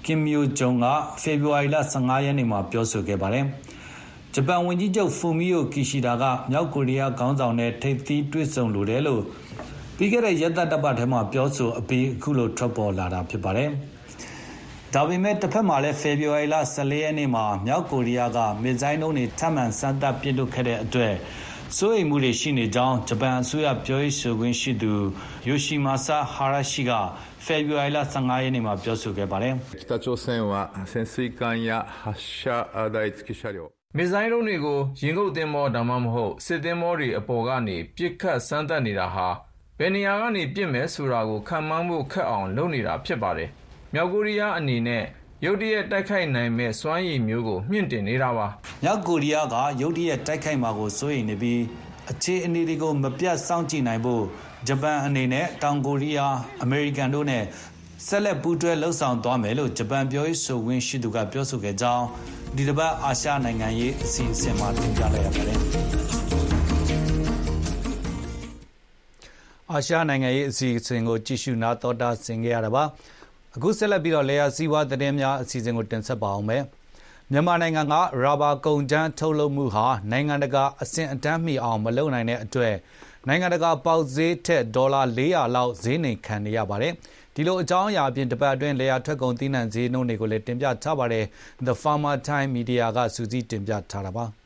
ကင်မျိုးဂျုံက ဖေဖော်ဝါရီလ15ရက်နေ့မှာ ပြောဆိုခဲ့ပါတယ်။ဂျပန်ဝန်ကြီးချုပ်ဖူမီယိုကီရှီဒါကမြောက်ကိုရီးယားခေါင်းဆောင်နဲ့ ထိပ်သီးတွေ့ဆုံလိုတယ်လို့ ပြီးခဲ့တဲ့ ရက်သတ္တပတ်ထဲမှာ ပြောဆိုအပြီး အခုလို ထွက်ပေါ်လာတာဖြစ်ပါတယ်။ဒါပေမဲ့တစ်ဖက်မှာလည်း ဖေဖော်ဝါရီလ14ရက်နေ့မှာ မြောက်ကိုရီးယားက မစ်ဇိုင်းနှုန်းတွေ ထပ်မံစမ်းသပ်ပစ်လွှတ်ခဲ့တဲ့အတွက် စိုးရိမ်မှုတွေရှိနေကြောင်း ဂျပန်အစိုးရပြောရေးဆိုခွင့်ရှိသူ Yoshimasa Hayashi က ဖေဖော်ဝါရီလ ၁၅ ရက်နေ့မှာ ပြောဆိုခဲ့ပါတယ်။“မစ်ဇိုင်းဒုံးတွေကို ရေငုပ်သင်္ဘော ဒါမှမဟုတ် စစ်သင်္ဘောတွေအပေါ်ကနေ ပစ်ခတ်စမ်းသပ်နေတာဟာ ဘယ်နေရာကနေ ပစ်မယ်ဆိုတာကို ခန့်မှန်းဖို့ခက်အောင် လုပ်နေတာဖြစ်ပါတယ်။မြောက်ကိုရီးယားအနေနဲ့ ရုတ်တရက် တိုက်ခိုက်နိုင်မဲ့စွမ်းရည်မျိုးကို မြင့်တင်နေတာပါ။မြောက်ကိုရီးယားက ရုတ်တရက် တိုက်ခိုက်မှာကို စိုးရိမ်နေပြီး အခြေအနေတွေကို မပြတ်စောင့်ကြည့်နိုင်ဖို့ ဂျပန်အနေနဲ့ တောင်ကိုရီးယား အမေရိကန်တို့နဲ့ ဆက်လက် ပူးတွဲလှုပ်ဆောင်သွားမယ်လို့ ဂျပန်ပြောရေးဆိုခွင့်ရှိသူက ပြောဆိုခဲ့ကြောင်း ဒီတစ်ပတ် အာရှနိုင်ငံရေး အစီအစဉ်မှာ တင်ပြလိုက်ရပါတယ်။အာရှနိုင်ငံရေး အစီအစဉ်ကို ကြည့်ရှုနာတော်တာဆင်ခဲ့ရတာပါ။ အခုဆက်လက်ပြီးတော့လေယာစီးပွားသတင်းများအစီအစဉ်ကိုတင်ဆက်ပါအောင်မယ်။မြန်မာနိုင်ငံကရာဘာကုန်ကြမ်းထုတ်လုပ်မှုဟာနိုင်ငံတကာအဆင့်အတန်းမီအောင်မလုပ်နိုင်တဲ့အတွက်နိုင်ငံတကာပေါက်ဈေးထက်ဒေါ်လာ400လောက်ဈေးနှိမ်ခံနေရပါတယ်။ဒီလိုအကြောင်းအရာအပြင်တပတ်အတွင်းလေယာထွက်ကုန်သီးနှံဈေးနှုန်းတွေကိုလည်းတင်ပြထားပါတယ်။ The Farmer Time Media ကစူးစီးတင်ပြထားတာပါ။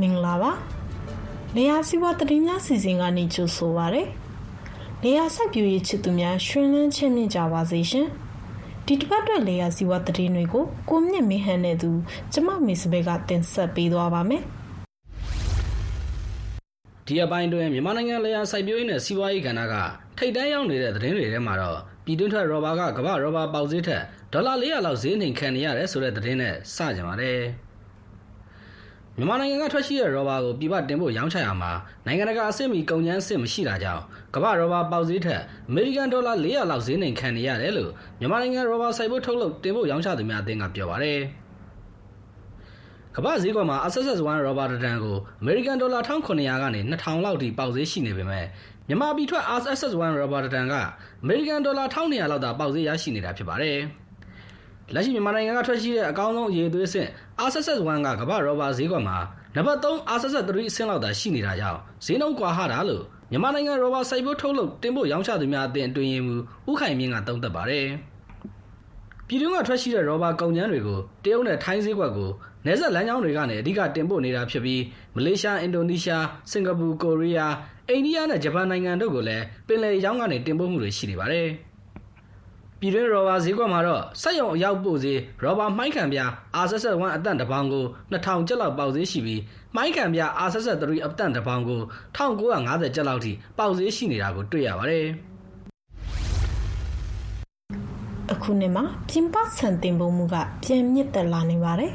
မင်္ဂလာပါလေယာစီးပွားသတင်းများစီစဉ်ကနေကြိုဆိုပါရစေလေယာစိုက်ပျိုးရေးချစ်သူများရှင်လန်းချင်းမြင့်ကြပါစေရှင်ဒီတစ်ပတ်အတွက်လေယာစီးပွားသတင်းတွေကိုကိုမြင့်မင်းဟန်နဲ့သူကျမမေစပယ်ကတင်ဆက်ပေးသွားပါမယ်ဒီအပိုင်းတွင်မြန်မာနိုင်ငံလေယာစိုက်ပျိုးရေးနဲ့စီးပွားရေးကဏ္ဍကထိပ်တန်းရောက်နေတဲ့သတင်းတွေထဲမှာတော့ပြည်တွင်းထွက်ရော်ဘာကကမ္ဘာရော်ဘာပေါက်ဈေးထက်ဒေါ်လာ400လောက်ဈေးနှိမ်ခံနေရတယ်ဆိုတဲ့သတင်းနဲ့စကြပါတယ်။ မြန်မာနိုင်ငံကထွက်ရှိတဲ့ရော်ဘာကိုပြည်ပတင်ဖို့ရောင်းချရမှာနိုင်ငံတကာအဆင့်မီကုန်ကျန်းအဆင့်မရှိတာကြောင့်ကမ္ဘာရော်ဘာပေါက်ဈေးထက်အမေရိကန်ဒေါ်လာ400လောက်ဈေးနှိမ်ခံနေရတယ်လို့မြန်မာနိုင်ငံရော်ဘာစိုက်ဖို့ထုတ်လုပ်တင်ဖို့ရောင်းချသူများအသင်းကပြောပါတယ်။ကမ္ဘာဈေးကွက်မှာ SSS1 ရောဘာတန်ကိုအမေရိကန်ဒေါ်လာ1900ကနေ2000လောက်ထိပေါက်ဈေးရှိနေပေမဲ့မြန်မာပြည်ထွက် SSS1 ရောဘာတန်ကအမေရိကန်ဒေါ်လာ1200လောက်သာပေါက်ဈေးရရှိနေတာဖြစ်ပါတယ်။လက်ရှိမြန်မာနိုင်ငံကထွက်ရှိတဲ့အကောင်းဆုံးအရေးသွေးအဆင့် SSS1 ကကမ္ဘာရောဘာဈေးကွက်မှာနံပါတ်3 SSS3 အဆင့်လောက်သာရှိနေတာကြောင့်ဈေးနှုန်းကွာဟတာလို့မြန်မာနိုင်ငံရောဘာစိုက်ဖို့ထုတ်လုပ်တင်ဖို့ရောင်းချသူများအသင်းအတွင်းရေးမှူးဦးခိုင်မြင့်ကသုံးသပ်ပါတယ်။ပြည်တွင်းကထွက်ရှိတဲ့ရောဘာကုန်ကျန်းတွေကိုတရုတ်နဲ့ထိုင်းဈေးကွက်ကိုနယ်စပ်လမ်းကြောင်းတွေကနေအဓိကတင်ပို့နေတာဖြစ်ပြီးမလေးရှားအင်ဒိုနီးရှားစင်ကာပူကိုရီးယားအိန္ဒိယနဲ့ဂျပန်နိုင်ငံတို့ကိုလည်းပင်လယ်ရောင်းကနေတင်ပို့မှုတွေရှိနေပါတယ်။ ပြည်တွင်းရောဘာဈေးကွက်မှာတော့စက်ရုံအရောက်ပို့ဈေးရောဘာမှိုင်းခံပြ RSS1 အတန့်တစ်ပေါင်ကို2000ကျပ်လောက်ပေါက်ဈေးရှိပြီးမှိုင်းခံပြ RSS3 အတန့်တစ်ပေါင်ကို1950ကျပ်လောက်ထိပေါက်ဈေးရှိနေတာကိုတွေ့ရပါတယ်။အခုနှစ်မှာပြင်ပဆန်တင်ပုံမှုကပြန်မြင့်တက်လာနေပါတယ်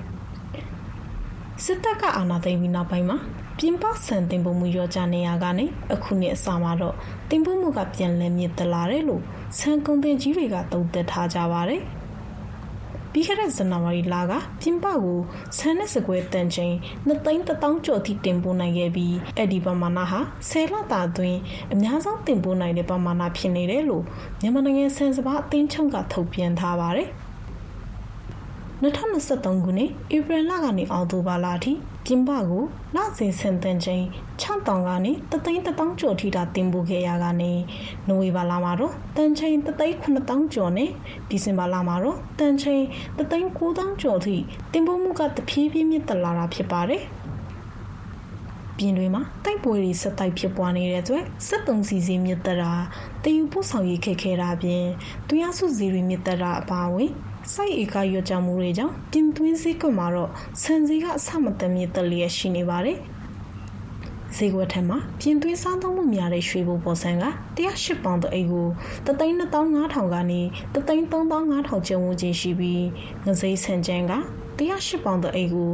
စစ်တပ်ကအာဏာသိမ်းပြီးနောက်ပိုင်းမှာ ပြင်ပဆန်တင်ပုံမှုရောကြနေရကနေအခုနှစ်အစမှာတော့တင်ပုံမှုကပြန်လည်မြင့်တက်လာတယ်လို့ဆန်ကုန်တင်ကြီးတွေကသုံးသပ်ထားကြပါတယ်ပြီးခဲ့တဲ့ဇန်နဝါရီလကပြင်ပကိုဆန်နဲ့စကွဲတန်ချိန်2သိန်း1000ကျော်ထိတင်ပို့နိုင်ခဲ့ပြီးအဲ့ဒီပမာဏဟာ10လတာအတွင်းအများဆုံးတင်ပို့နိုင်တဲ့ပမာဏဖြစ်နေတယ်လို့မြန်မာနိုင်ငံဆန်စပါးအသင်းချုပ်ကထုတ်ပြန်ထားပါတယ် 2023ခုနှစ်ဧပြီလကနေအောက်တိုဘာလအထိပြင်ပကိုလစဉ်ဆန်တန်ချိန်6000ကနေ3,000ကျော်ထိတာတင်ပို့ခဲ့ရကနေနိုဝင်ဘာလမှာတော့တန်ချိန်3,900ကျော်နဲ့ဒီဇင်ဘာလမှာတော့တန်ချိန်3,900ကျော်ထိတင်ပို့မှုကတဖြည်းဖြည်းမြင့်တက်လာတာဖြစ်ပါတယ်ပြင်တွေမှာတိုက်ပွဲတွေဆက်တိုက်ဖြစ်ပွားနေတဲ့အတွက်73စီစီမြင့်တက်တာတည်ယူပို့ဆောင်ရေးခက်ခဲတာအပြင်တွင်းရစုစီတွေမြင့်တက်တာအပါအဝင် စိုက်ဧကရွက်ကြမှုတွေကြောင့်ပြင်သွင်းဈေးကွက်မှာတော့ဆန်ဈေးကအဆမတန်မြင့်တက်လျက်ရှိနေပါတယ်ဈေးကွက်ထက်မှာပြင်သွင်းစားသုံးမှုများတဲ့ရွှေဘိုပေါ်ဆန်က108ပေါင်တအိတ်ကို3,500ကနေ3,3500ကျပ်ဝန်းကျင်ရှိပြီးငစိမ့်ဆန်ကျန်းက108ပေါင်တအိတ်ကို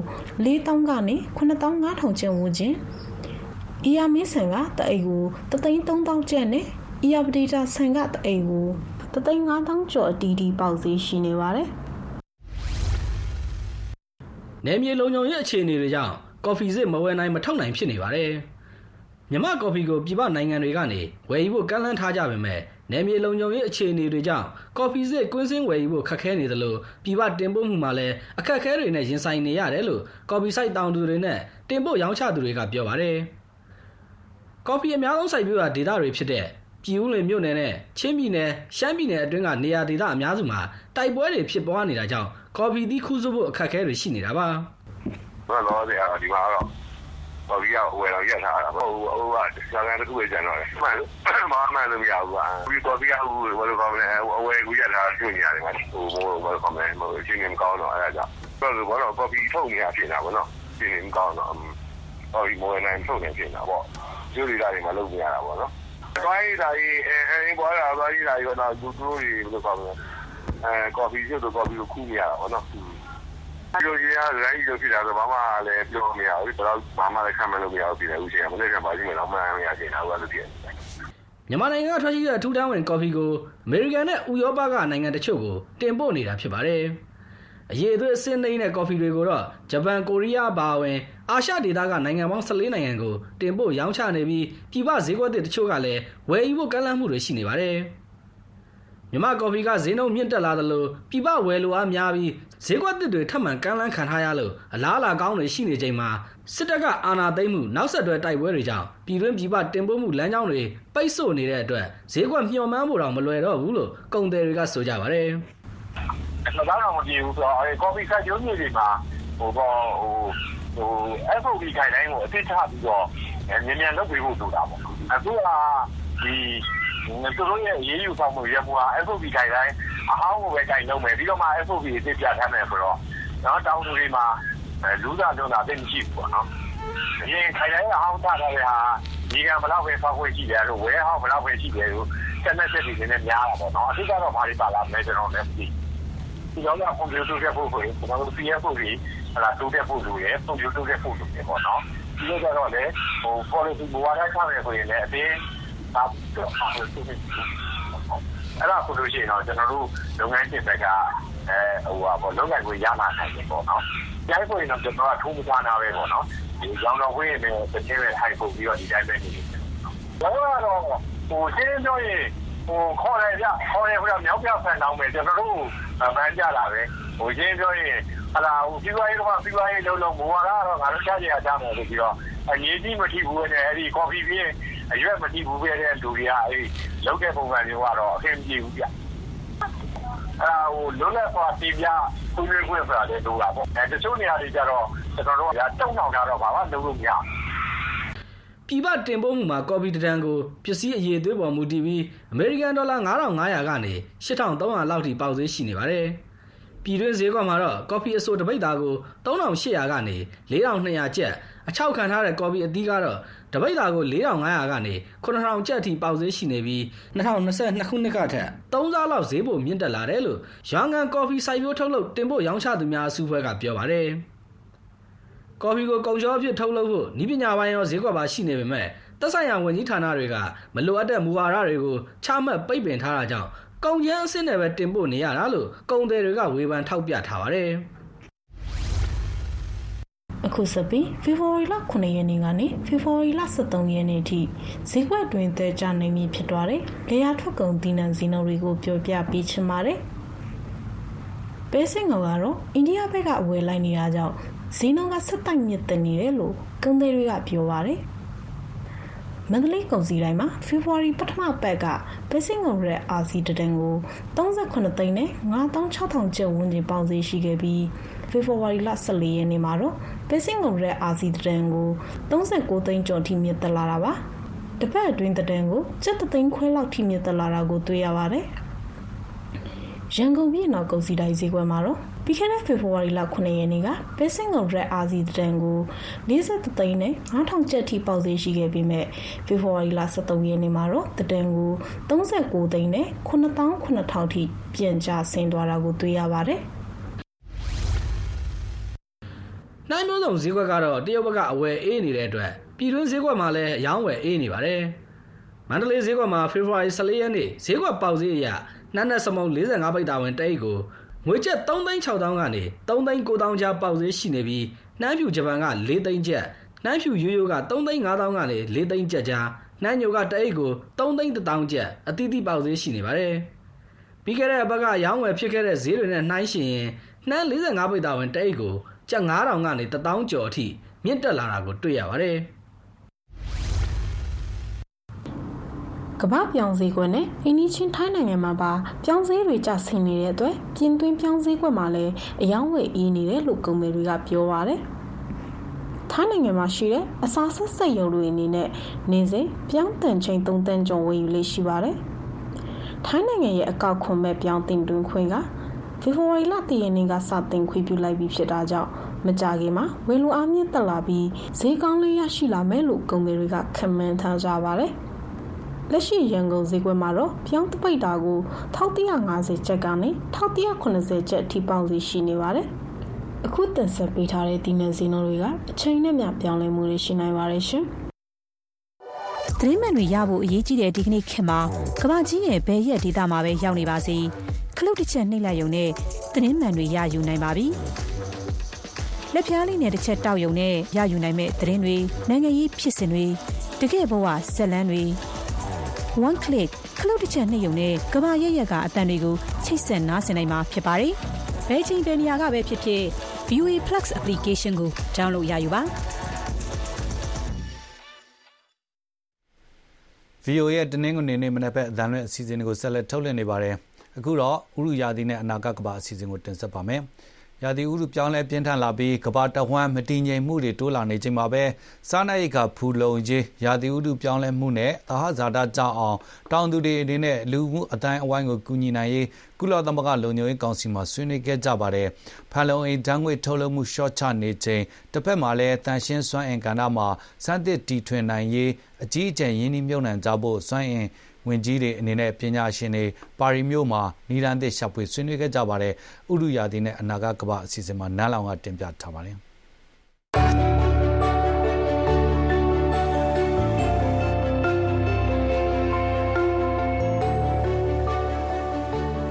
4,000ကနေ9,500ကျပ်ဝန်းကျင်အီယာမင်းဆန်ကတအိတ်ကို3,300ကျပ်နဲ့အီယာပဒေတာဆန်ကတအိမ်ကို တသိန်း9000ကျော်အတီးတီးပေါက်ဈေးရှိနေပါတယ်နယ်မြေလုံခြုံရေးအခြေအနေတွေကြောင့်ကော်ဖီစစ်မဝယ်နိုင်မထုတ်နိုင်ဖြစ်နေပါတယ်။မြမကော်ဖီကိုပြည်ပနိုင်ငံတွေကနေဝယ်ယူဖို့ကမ်းလှမ်းထားကြပေမဲ့နယ်မြေလုံခြုံရေးအခြေအနေတွေကြောင့်ကော်ဖီစစ်ကွင်းစင်းဝယ်ယူဖို့ခက်ခဲနေသလိုပြည်ပတင်ပို့မှုမှာလည်းအခက်အခဲတွေနဲ့ရင်ဆိုင်နေရတယ်လို့ကော်ဖီဆိုင်တောင်သူတွေနဲ့တင်ပို့ရောင်းချသူတွေကပြောပါတယ်။ကော်ဖီအများဆုံးစိုက်ပျိုးရာဒေသတွေဖြစ်တဲ့ ပြည်ဦးလွင်မြို့နယ်နဲ့ချင်းပြည်နယ်ရှမ်းပြည်နယ်အတွင်းကနေရာဒေသအများစုမှာတိုက်ပွဲတွေဖြစ်ပွားနေတာကြောင့်ကော်ဖီသီးခူးစုဖို့အခက်အခဲတွေရှိနေတာပါ။ဘယ်လိုလဲဒီမှာတော့ဘာကြီးကဝယ်တော့ရက်ထားတာပေါ့ဟိုဟိုကစာကန်တစ်ခုပဲကျန်တော့တယ်မှန်လို့ဘာမှလို့မရဘူးကွာပြီးတော့ပြီးဟိုဘယ်လိုကောင်းလဲအဝယ်ကူရက်ထားတွေ့နေရတယ်ကွာဟိုဘယ်လိုကောင်းလဲဟိုအချင်းချင်းကောင်းတော့အဲ့ဒါကြောင့်ဘယ်လိုဘောတော့ကော်ဖီထုတ်နေရဖြစ်နေတာပေါ့နော်အချင်းချင်းကောင်းတော့ဟိုဒီမော်နိုင်ထုတ်နေဖြစ်နေတာပေါ့ကျိုးတွေကတွေမှာလုပ်နေရတာပေါ့နော် သွားရတာကြီးအဲအဲဘောလာသွားရတာကြီးကတော့သူတို့တွေဘယ်လိုကောင်းလဲအဲကော်ဖီကျတော့ကော်ဖီကိုခူးနေရတာပေါ့နော်ဒီလိုကြီးရတယ်လည်းဒီလိုဖြစ်တာဆိုဘာမှလည်းပြောမရဘူးဘယ်တော့ဘာမှလည်းခံမလို့မရဘူးပြည်တယ်ဦးရှင်ကမနေ့ကပါကြည့်မယ်တော့မှမရချင်တာဘူးအဲ့လိုဖြစ်နေတယ်မြန်မာနိုင်ငံကထွက်ရှိတဲ့အထူးတန်းဝင်ကော်ဖီကိုအမေရိကန်နဲ့ဥရောပကနိုင်ငံတချို့ကိုတင်ပို့နေတာဖြစ်ပါတယ်။ အရေးအသွေးအစင်းနှိမ့်တဲ့ကော်ဖီတွေကိုတော့ဂျပန်၊ကိုရီးယားပါဝင်အာရှဒေသကနိုင်ငံပေါင်း14နိုင်ငံကိုတင်ပို့ရောင်းချနေပြီးပြည်ပဈေးကွက်တွေတချို့ကလည်းဝယ်ယူဖို့ကမ်းလှမ်းမှုတွေရှိနေပါတယ်။မြန်မာကော်ဖီကဈေးနှုန်းမြင့်တက်လာသလိုပြည်ပဝယ်လိုအားများပြီးဈေးကွက်သစ်တွေထပ်မံကမ်းလှမ်းခံထားရလို့အလားအလာကောင်းတွေရှိနေချိန်မှာစစ်တပ်ကအာဏာသိမ်းမှုနောက်ဆက်တွဲတိုက်ပွဲတွေကြောင့်ပြည်တွင်းပြည်ပတင်ပို့မှုလမ်းကြောင်းတွေပိတ်ဆို့နေတဲ့အတွက်ဈေးကွက်မျှော်မှန်းဖို့တော့မလွယ်တော့ဘူးလို့ကုန်သည်တွေကဆိုကြပါတယ် အဲ့တော့တော့မပြေဘူးဆိုတော့အဲကော်ဖီဆိုင်ကျုံးကြီးတွေမှာဟိုပေါ့ဟိုဟို FOB ခိုင်တိုင်းကို အသိချပြီးတော့ မြန်မြန်လုပ်ပေးဖို့ဆိုတာပေါ့ အခုကဒီသူတို့ရဲ့ရေးယူဆောင်မှုရမှုက FOB ခိုင်တိုင်းအဟောင်းကိုပဲခိုင်လုပ်မယ် ပြီးတော့မှ FOB အသိပြထားမယ်ဆိုတော့နော်တောင်းသူတွေမှာ လူသားလုံးတာသိမရှိဘူးပေါ့နော် အရင်ခိုင်တိုင်းအဟောင်းထားတဲ့ဟာဒီကံဘလောက်ပဲ ဖောက်ခွင့်ရှိတယ်လို့ဝဲဟောင်းဘလောက်ပဲ ရှိတယ်လို့ဆက်လက်ဆက်တွေ နည်းနည်းများတာပေါ့နော်အထူးကတော့ ဘာတွေပါလာမလဲ ကျွန်တော်လည်း မသိဘူး ဒီတော့ကွန်ပျူတာတက်ဖို့ဆိုရင် ကျွန်တော်တို့ PF ဖို့ကြီးဟလာတိုးတက်ဖို့လိုရယ်ကွန်ပျူတာတက်ဖို့ လိုရယ်ပေါ့နော်ဒီလိုကြတော့လေဟို policy ဘဝတိုင်းထားရဆိုရင်လည်း အတင်းသာတော့အားလို့သူအဲ့ဒါဆိုလို့ရှိရင်တော့ ကျွန်တော်တို့ လုပ်ငန်းရှင်ဘက်ကအဲဟိုဟာပေါ့လုပ်ငန်းကိုရလာနိုင်တယ်ပေါ့နော်။ရိုက်ဖို့ရင်တော့ ကျွန်တော်ကထိုးမထားတာပဲပေါ့နော်။ဒီရောင်တော်ဝင်းနဲ့တစ်ချင်းပဲ ထိုင်ဖို့ပြီးတော့ ဒီတိုင်းပဲနေတယ်။ဘာလို့တော့ဟိုရှင်းပြောရင် ဟိုခေါ်ရကြခေါ်ရပြမြောက်ပြဆန်တောင်းမယ် ကျွန်တော်တို့ဗန်းကြလာပဲဟိုရှင်းပြောရင်ဟလာဟိုပြီးသွားရေးတော့ပြီးသွားရေးလုံးလုံးဘဝကတော့ ငါတို့ ချကြရကြမယ်ဆိုပြီးတော့အငြင်းကြီး မထိဘူးနဲ့အဲ့ဒီကော်ဖီပြင်းအရွက် မထိဘူးပဲတဲ့ လူတွေကအဲ့ဒီလောက်တဲ့ပုံစံမျိုးကတော့အခင်မကြည့်ဘူးဗျအဲဟိုလုံးလက်စွာတီးပြသူတွေခွင့်ဆိုတာလည်း လိုတာပေါ့အဲတချို့နေရာတွေကျတော့ကျွန်တော်တို့ကတုံ့နှောင်တာတော့ ဘာမှလုပ်လို့မရဘူး ပြည်ပတင်ပို့မှုမှာကော်ဖီတစ်တန်ကိုပစ္စည်းအရေးသွေးပေါ်မူတည်ပြီးအမေရိကန်ဒေါ်လာ9500ကနေ8300လောက်ထိပေါက်ဈေးရှိနေပါတယ်။ပြည်တွင်းဈေးကွက်မှာတော့ကော်ဖီအဆိုတစ်ပိတ်သားကို3800ကနေ4200ကျပ်အချောက်ခံထားတဲ့ကော်ဖီအသီးကတော့တစ်ပိတ်သားကို4500ကနေ9000ကျပ်အထိပေါက်ဈေးရှိနေပြီး2022ခုနှစ်ကထက်3စားလောက်ဈေးပိုမြင့်တက်လာတယ်လို့ရန်ကန်ကော်ဖီစိုက်ပျိုးထုတ်လုပ်တင်ပို့ရောင်းချသူများအစုအဖွဲ့ကပြောပါတယ်။ ကော်ဖီကိုကုန်ချောအဖြစ်ထုတ်လုပ်ဖို့ဤပညာပိုင်းရောဈေးကွက်ပါရှိနေပေမဲ့သက်ဆိုင်ရာဝန်ကြီးဌာနတွေကမလိုအပ်တဲ့မူဝါဒတွေကိုချမှတ်ပိတ်ပင်ထားတာကြောင့်ကုန်ကျန်းအဆင့်နဲ့ပဲတင်ပို့နေရတာလို့ကုန်သည်တွေကဝေဖန်ထောက်ပြထားပါတယ်အခုစပီဖေဖော်ဝါရီလ9ရက်နေ့ကနေဖေဖော်ဝါရီလ23ရက်နေ့ထိဈေးကွက်တွင်တဲကြနိုင်ပြီဖြစ်သွားတယ်။လေယာထွက်ကုန်ဒီနံဈေးနှုန်းတွေကိုပြောပြပေးချင်ပါတယ်။ပဲစင်ကောင်ကတော့အိန္ဒိယဘက်ကအဝယ်လိုက်နေတာကြောင့် ဈေးနှုန်းကဆက်တိုက်မြင့်တက်နေတယ်လို့ကုန်သည်တွေကပြောပါတယ်။မန္တလေးကုန်စည်တိုင်းမှာဖေဖော်ဝါရီပထမပတ်ကပဲစင်ကုန်ရဲ့အာစီတတန်ကို38သိန်းနဲ့9600ကျပ်ဝန်းကျင်ပေါင်ဈေးရှိခဲ့ပြီးဖေဖော်ဝါရီလ14ရက်နေ့မှာတော့ပဲစင်ကုန်ရဲ့အာစီတတန်ကို39သိန်းကျော်ထိမြင့်တက်လာတာပါ။တစ်ပတ်အတွင်းတတန်ကိုကျပ်သိန်းခွဲလောက်ထိမြင့်တက်လာတာကိုတွေ့ရပါတယ်။ရန်ကုန်ပြည်နောက်ကုန်စည်တိုင်းဈေးကွက်မှာတော့ ပြီးခဲ့တဲ့ဖေဖော်ဝါရီလ9ရက်နေ့ကပဲစင်ကုန်ရက်အာစီတန်ကို43သိန်းနဲ့9000ကျပ်ထိပေါက်ဈေးရှိခဲ့ပြီးမြဲဖေဖော်ဝါရီလ23ရက်နေ့မှာတော့တတန်ကို39သိန်းနဲ့9900ထိပြန်ကျဆင်းသွားတာကိုတွေ့ရပါတယ်။။နိုင်မျိုးစုံဈေးကွက်ကတော့တရုတ်ဘက်ကအဝယ်အေးနေတဲ့အတွက်ပြည်တွင်းဈေးကွက်မှာလည်းအယောင်းဝယ်အေးနေပါတယ်။မန္တလေးဈေးကွက်မှာဖေဖော်ဝါရီ14ရက်နေ့ဈေးကွက်ပေါက်ဈေးအရနှမ်းနဲ့စမုံ45ပိတ်တာဝင်တအိတ်ကို ငွေကျပ်3,600ကနေ3,900ကြားပေါက်ဈေးရှိနေပြီးနှမ်းဖြူဂျပန်က4သိန်းကျပ်နှမ်းဖြူရိုးရိုးက3,500ကနေ4သိန်းကျပ်ကြားနှမ်းညိုကတအိတ်ကို3,100ကျပ်အတိအသီးပေါက်ဈေးရှိနေပါတယ်ပြီးခဲ့တဲ့အပတ်ကရောင်းဝယ်ဖြစ်ခဲ့တဲ့ဈေးတွေနဲ့နှိုင်းယှဉ်ရင်နှမ်း45ပိတ်တာဝင်တအိတ်ကိုကျပ်9000ကနေ1000ကျော်အထိမြင့်တက်လာတာကိုတွေ့ရပါတယ်။ ကမ္ဘာပြောင်းဈေးကွက်နဲ့အိန္ဒိချင်းထိုင်းနိုင်ငံမှာပါပြောင်းဈေးတွေကျဆင်းနေတဲ့အတွက်ပြင်သွင်းပြောင်းဈေးကွက်မှာလည်းအယောင်းဝယ်အေးနေတယ်လို့ကုန်သည်တွေကပြောပါတယ်။ထိုင်းနိုင်ငံမှာရှိတဲ့အစားဆက်စက်ရုံတွေအနေနဲ့နေစဉ်ပြောင်းတန်ချိန်3တန်းကျော်ဝယ်ယူလေးရှိပါတယ်။ထိုင်းနိုင်ငံရဲ့အကောက်ခွန်မဲ့ပြောင်းတင်သွင်းခွင့်ကဖေဖော်ဝါရီလတရက်နေ့ကစတင်ခွင့်ပြုလိုက်ပြီးဖြစ်တာကြောင့်မကြခင်မှာဝယ်လူအားမြင့်တက်လာပြီးဈေးကောင်းလေးရရှိလာမယ်လို့ကုန်သည်တွေကခန့်မှန်းထားကြပါတယ်။ လက်ရှိရန်ကုန်ဈေးကွက်မှာတော့ပြောင်းတပိတ်တာကို1150ကျပ်ကနေ1180ကျပ်အထိပေါက်စီရှိနေပါတယ်။အခုတင်ဆက်ပေးထားတဲ့ဒီနယ်ဈေးနှုန်းတွေကအချိန်နဲ့မျှပြောင်းလဲမှုတွေရှိနိုင်ပါတယ်ရှင်။သတင်းမှန်တွေရဖို့အရေးကြီးတဲ့ဒီကနေ့ခေတ်မှာကမ္ဘာကြီးရဲ့ဘယ်ရက်ဒေသမှာပဲရောက်နေပါစေခလုတ်တစ်ချက်နှိပ်လိုက်ရုံနဲ့သတင်းမှန်တွေရယူနိုင်ပါပြီ။လက်ပြားလေးနဲ့တစ်ချက်တောက်ရုံနဲ့ရယူနိုင်မဲ့သတင်းတွေနိုင်ငံရေးဖြစ်စဉ်တွေတကယ့်ဘဝဇက်လန်းတွေ one click ခလုတ်တစ်ချက်နှိပ်ရုံနဲ့ကမ္ဘာရဲ့ရက်ကအတန်တွေကိုချိတ်ဆက်နားဆင်နိုင်မှာဖြစ်ပါတယ်။ဘယ်ချိန်ဘယ်နေရာကပဲဖြစ်ဖြစ် VOA Plus application ကို download ရယူပါ။ VOA ရဲ့တနင်္ဂနွေနေ့မနက်ဘက်အသံလွှင့်အစီအစဉ်တွေကိုဆက်လက်ထုတ်လွှင့်နေပါတယ်။အခုတော့ဥရုရာသီနဲ့အနာဂတ်ကမ္ဘာအစီအစဉ်ကိုတင်ဆက်ပါမယ်။ ရာသီဥတုပြောင်းလဲပြင်းထန်လာပြီးကမ္ဘာတဝန်းမတည်ငြိမ်မှုတွေတိုးလာနေချိန်မှာပဲစားနပ်ရိက္ခာဖူလုံရေးရာသီဥတုပြောင်းလဲမှုနဲ့သဟဇာတကျအောင်တောင်သူတွေအနေနဲ့လူမှုအတိုင်းအဝိုင်းကိုကူညီနိုင်ရေးကုလသမဂ္ဂလုံခြုံရေးကောင်စီမှာဆွေးနွေးခဲ့ကြပါတယ်။ဖန်လုံအိမ်ဓာတ်ငွေ့ထုတ်လွှတ်မှုလျှော့ချနေချိန်တစ်ဖက်မှာလည်းတန်ရှင်းစွမ်းအင်ကဏ္ဍမှာစမ်းသစ်တီထွင်နိုင်ရေးအကြီးအကျယ်ရင်းနှီးမြှုပ်နှံကြဖို့စွမ်းအင် ဝန်ကြီးတွေအနေနဲ့ပညာရှင်တွေပါရီမြို့မှာနီလန်သစ်ရှာဖွေဆွေးနွေးခဲ့ကြပါတယ်။ဥရုရာသီနဲ့အနာဂတ်ကမ္ဘာအစီအစဉ်မှာနန်းလောင်ကတင်ပြထားပါတယ်။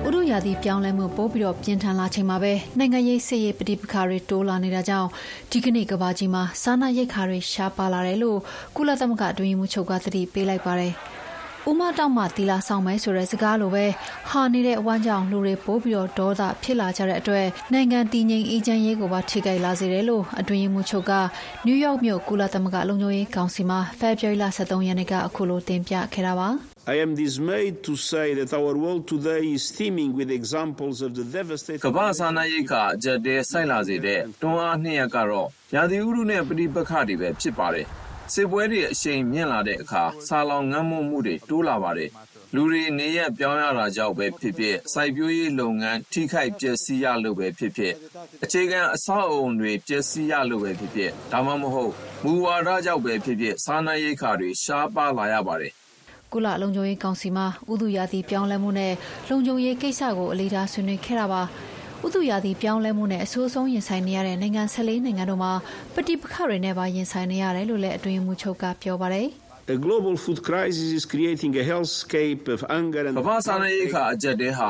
ဥရုရာသီပြောင်းလဲမှုပိုပြီးတော့ပြင်းထန်လာချိန်မှာပဲနိုင်ငံရေးစစ်ရေးပဋိပက္ခတွေတိုးလာနေတာကြောင့်ဒီကနေ့ကဘာကြီးမှာစားနပ်ရိက္ခာတွေရှားပါလာတယ်လို့ကုလသမဂ္ဂအတွင်းရေးမှူးချုပ်ကသတိပေးလိုက်ပါတယ်။ ဥမတောက်မှတီလာဆောင်မယ်ဆိုတဲ့စကားလိုပဲဟာနေတဲ့အဝမ်းကြောင့်လူတွေပိုးပြီးတော့ဒေါသဖြစ်လာကြတဲ့အတွက်နိုင်ငံတည်ငြိမ်အေးချမ်းရေးကိုပါထိခိုက်လာစေတယ်လို့အတွင်းရေးမှူးချုပ်ကနယူးယောက်မြို့ကုလသမဂ္ဂလုံခြုံရေးကောင်စီမှာဖေဖော်ဝါရီလ23ရက်နေ့ကအခုလိုတင်ပြခဲ့တာပါ။ I am dismayed to say that our world today is teeming with examples of the devastating ကမ္ဘာစားနပ်ရိက္ခာအကျက်တဲဆိုက်လာစေတဲ့တွန်းအားနှစ်ရပ်ကတော့ရာသီဥတုနဲ့ပဋိပက္ခတွေပဲဖြစ်ပါတယ်။ စစ်ပွဲတွေအရှိန်မြင့်လာတဲ့အခါဆာလောင်ငတ်မွတ်မှုတွေတိုးလာပါတယ်။လူတွေနေရပြောင်းရတာကြောင့်ပဲဖြစ်ဖြစ်စိုက်ပျိုးရေးလုပ်ငန်းထိခိုက်ပျက်စီးရလို့ပဲဖြစ်ဖြစ်အခြေခံအဆောက်အုံတွေပျက်စီးရလို့ပဲဖြစ်ဖြစ်ဒါမှမဟုတ်မူဝါဒကြောင့်ပဲဖြစ်ဖြစ်စားနပ်ရိက္ခာတွေရှားပါလာရပါတယ်။ကုလလုံခြုံရေးကောင်စီမှာဥတုရာသီပြောင်းလဲမှုနဲ့လုံခြုံရေးကိစ္စကိုအလေးထားဆွေးနွေးခဲ့တာပါ။ ဥတုရာသီပြောင်းလဲမှုနဲ့အဆိုးဆုံးရင်ဆိုင်နေရတဲ့နိုင်ငံ14နိုင်ငံတို့မှာပဋိပက္ခတွေနဲ့ပါရင်ဆိုင်နေရတယ်လို့လည်းအတွင်းရေးမှူးချုပ်ကပြောပါတယ်။ A global food crisis is creating a hellscape of hunger and ကမ္ဘာစားနပ်ရိက္ခာအကျက်တဲဟာ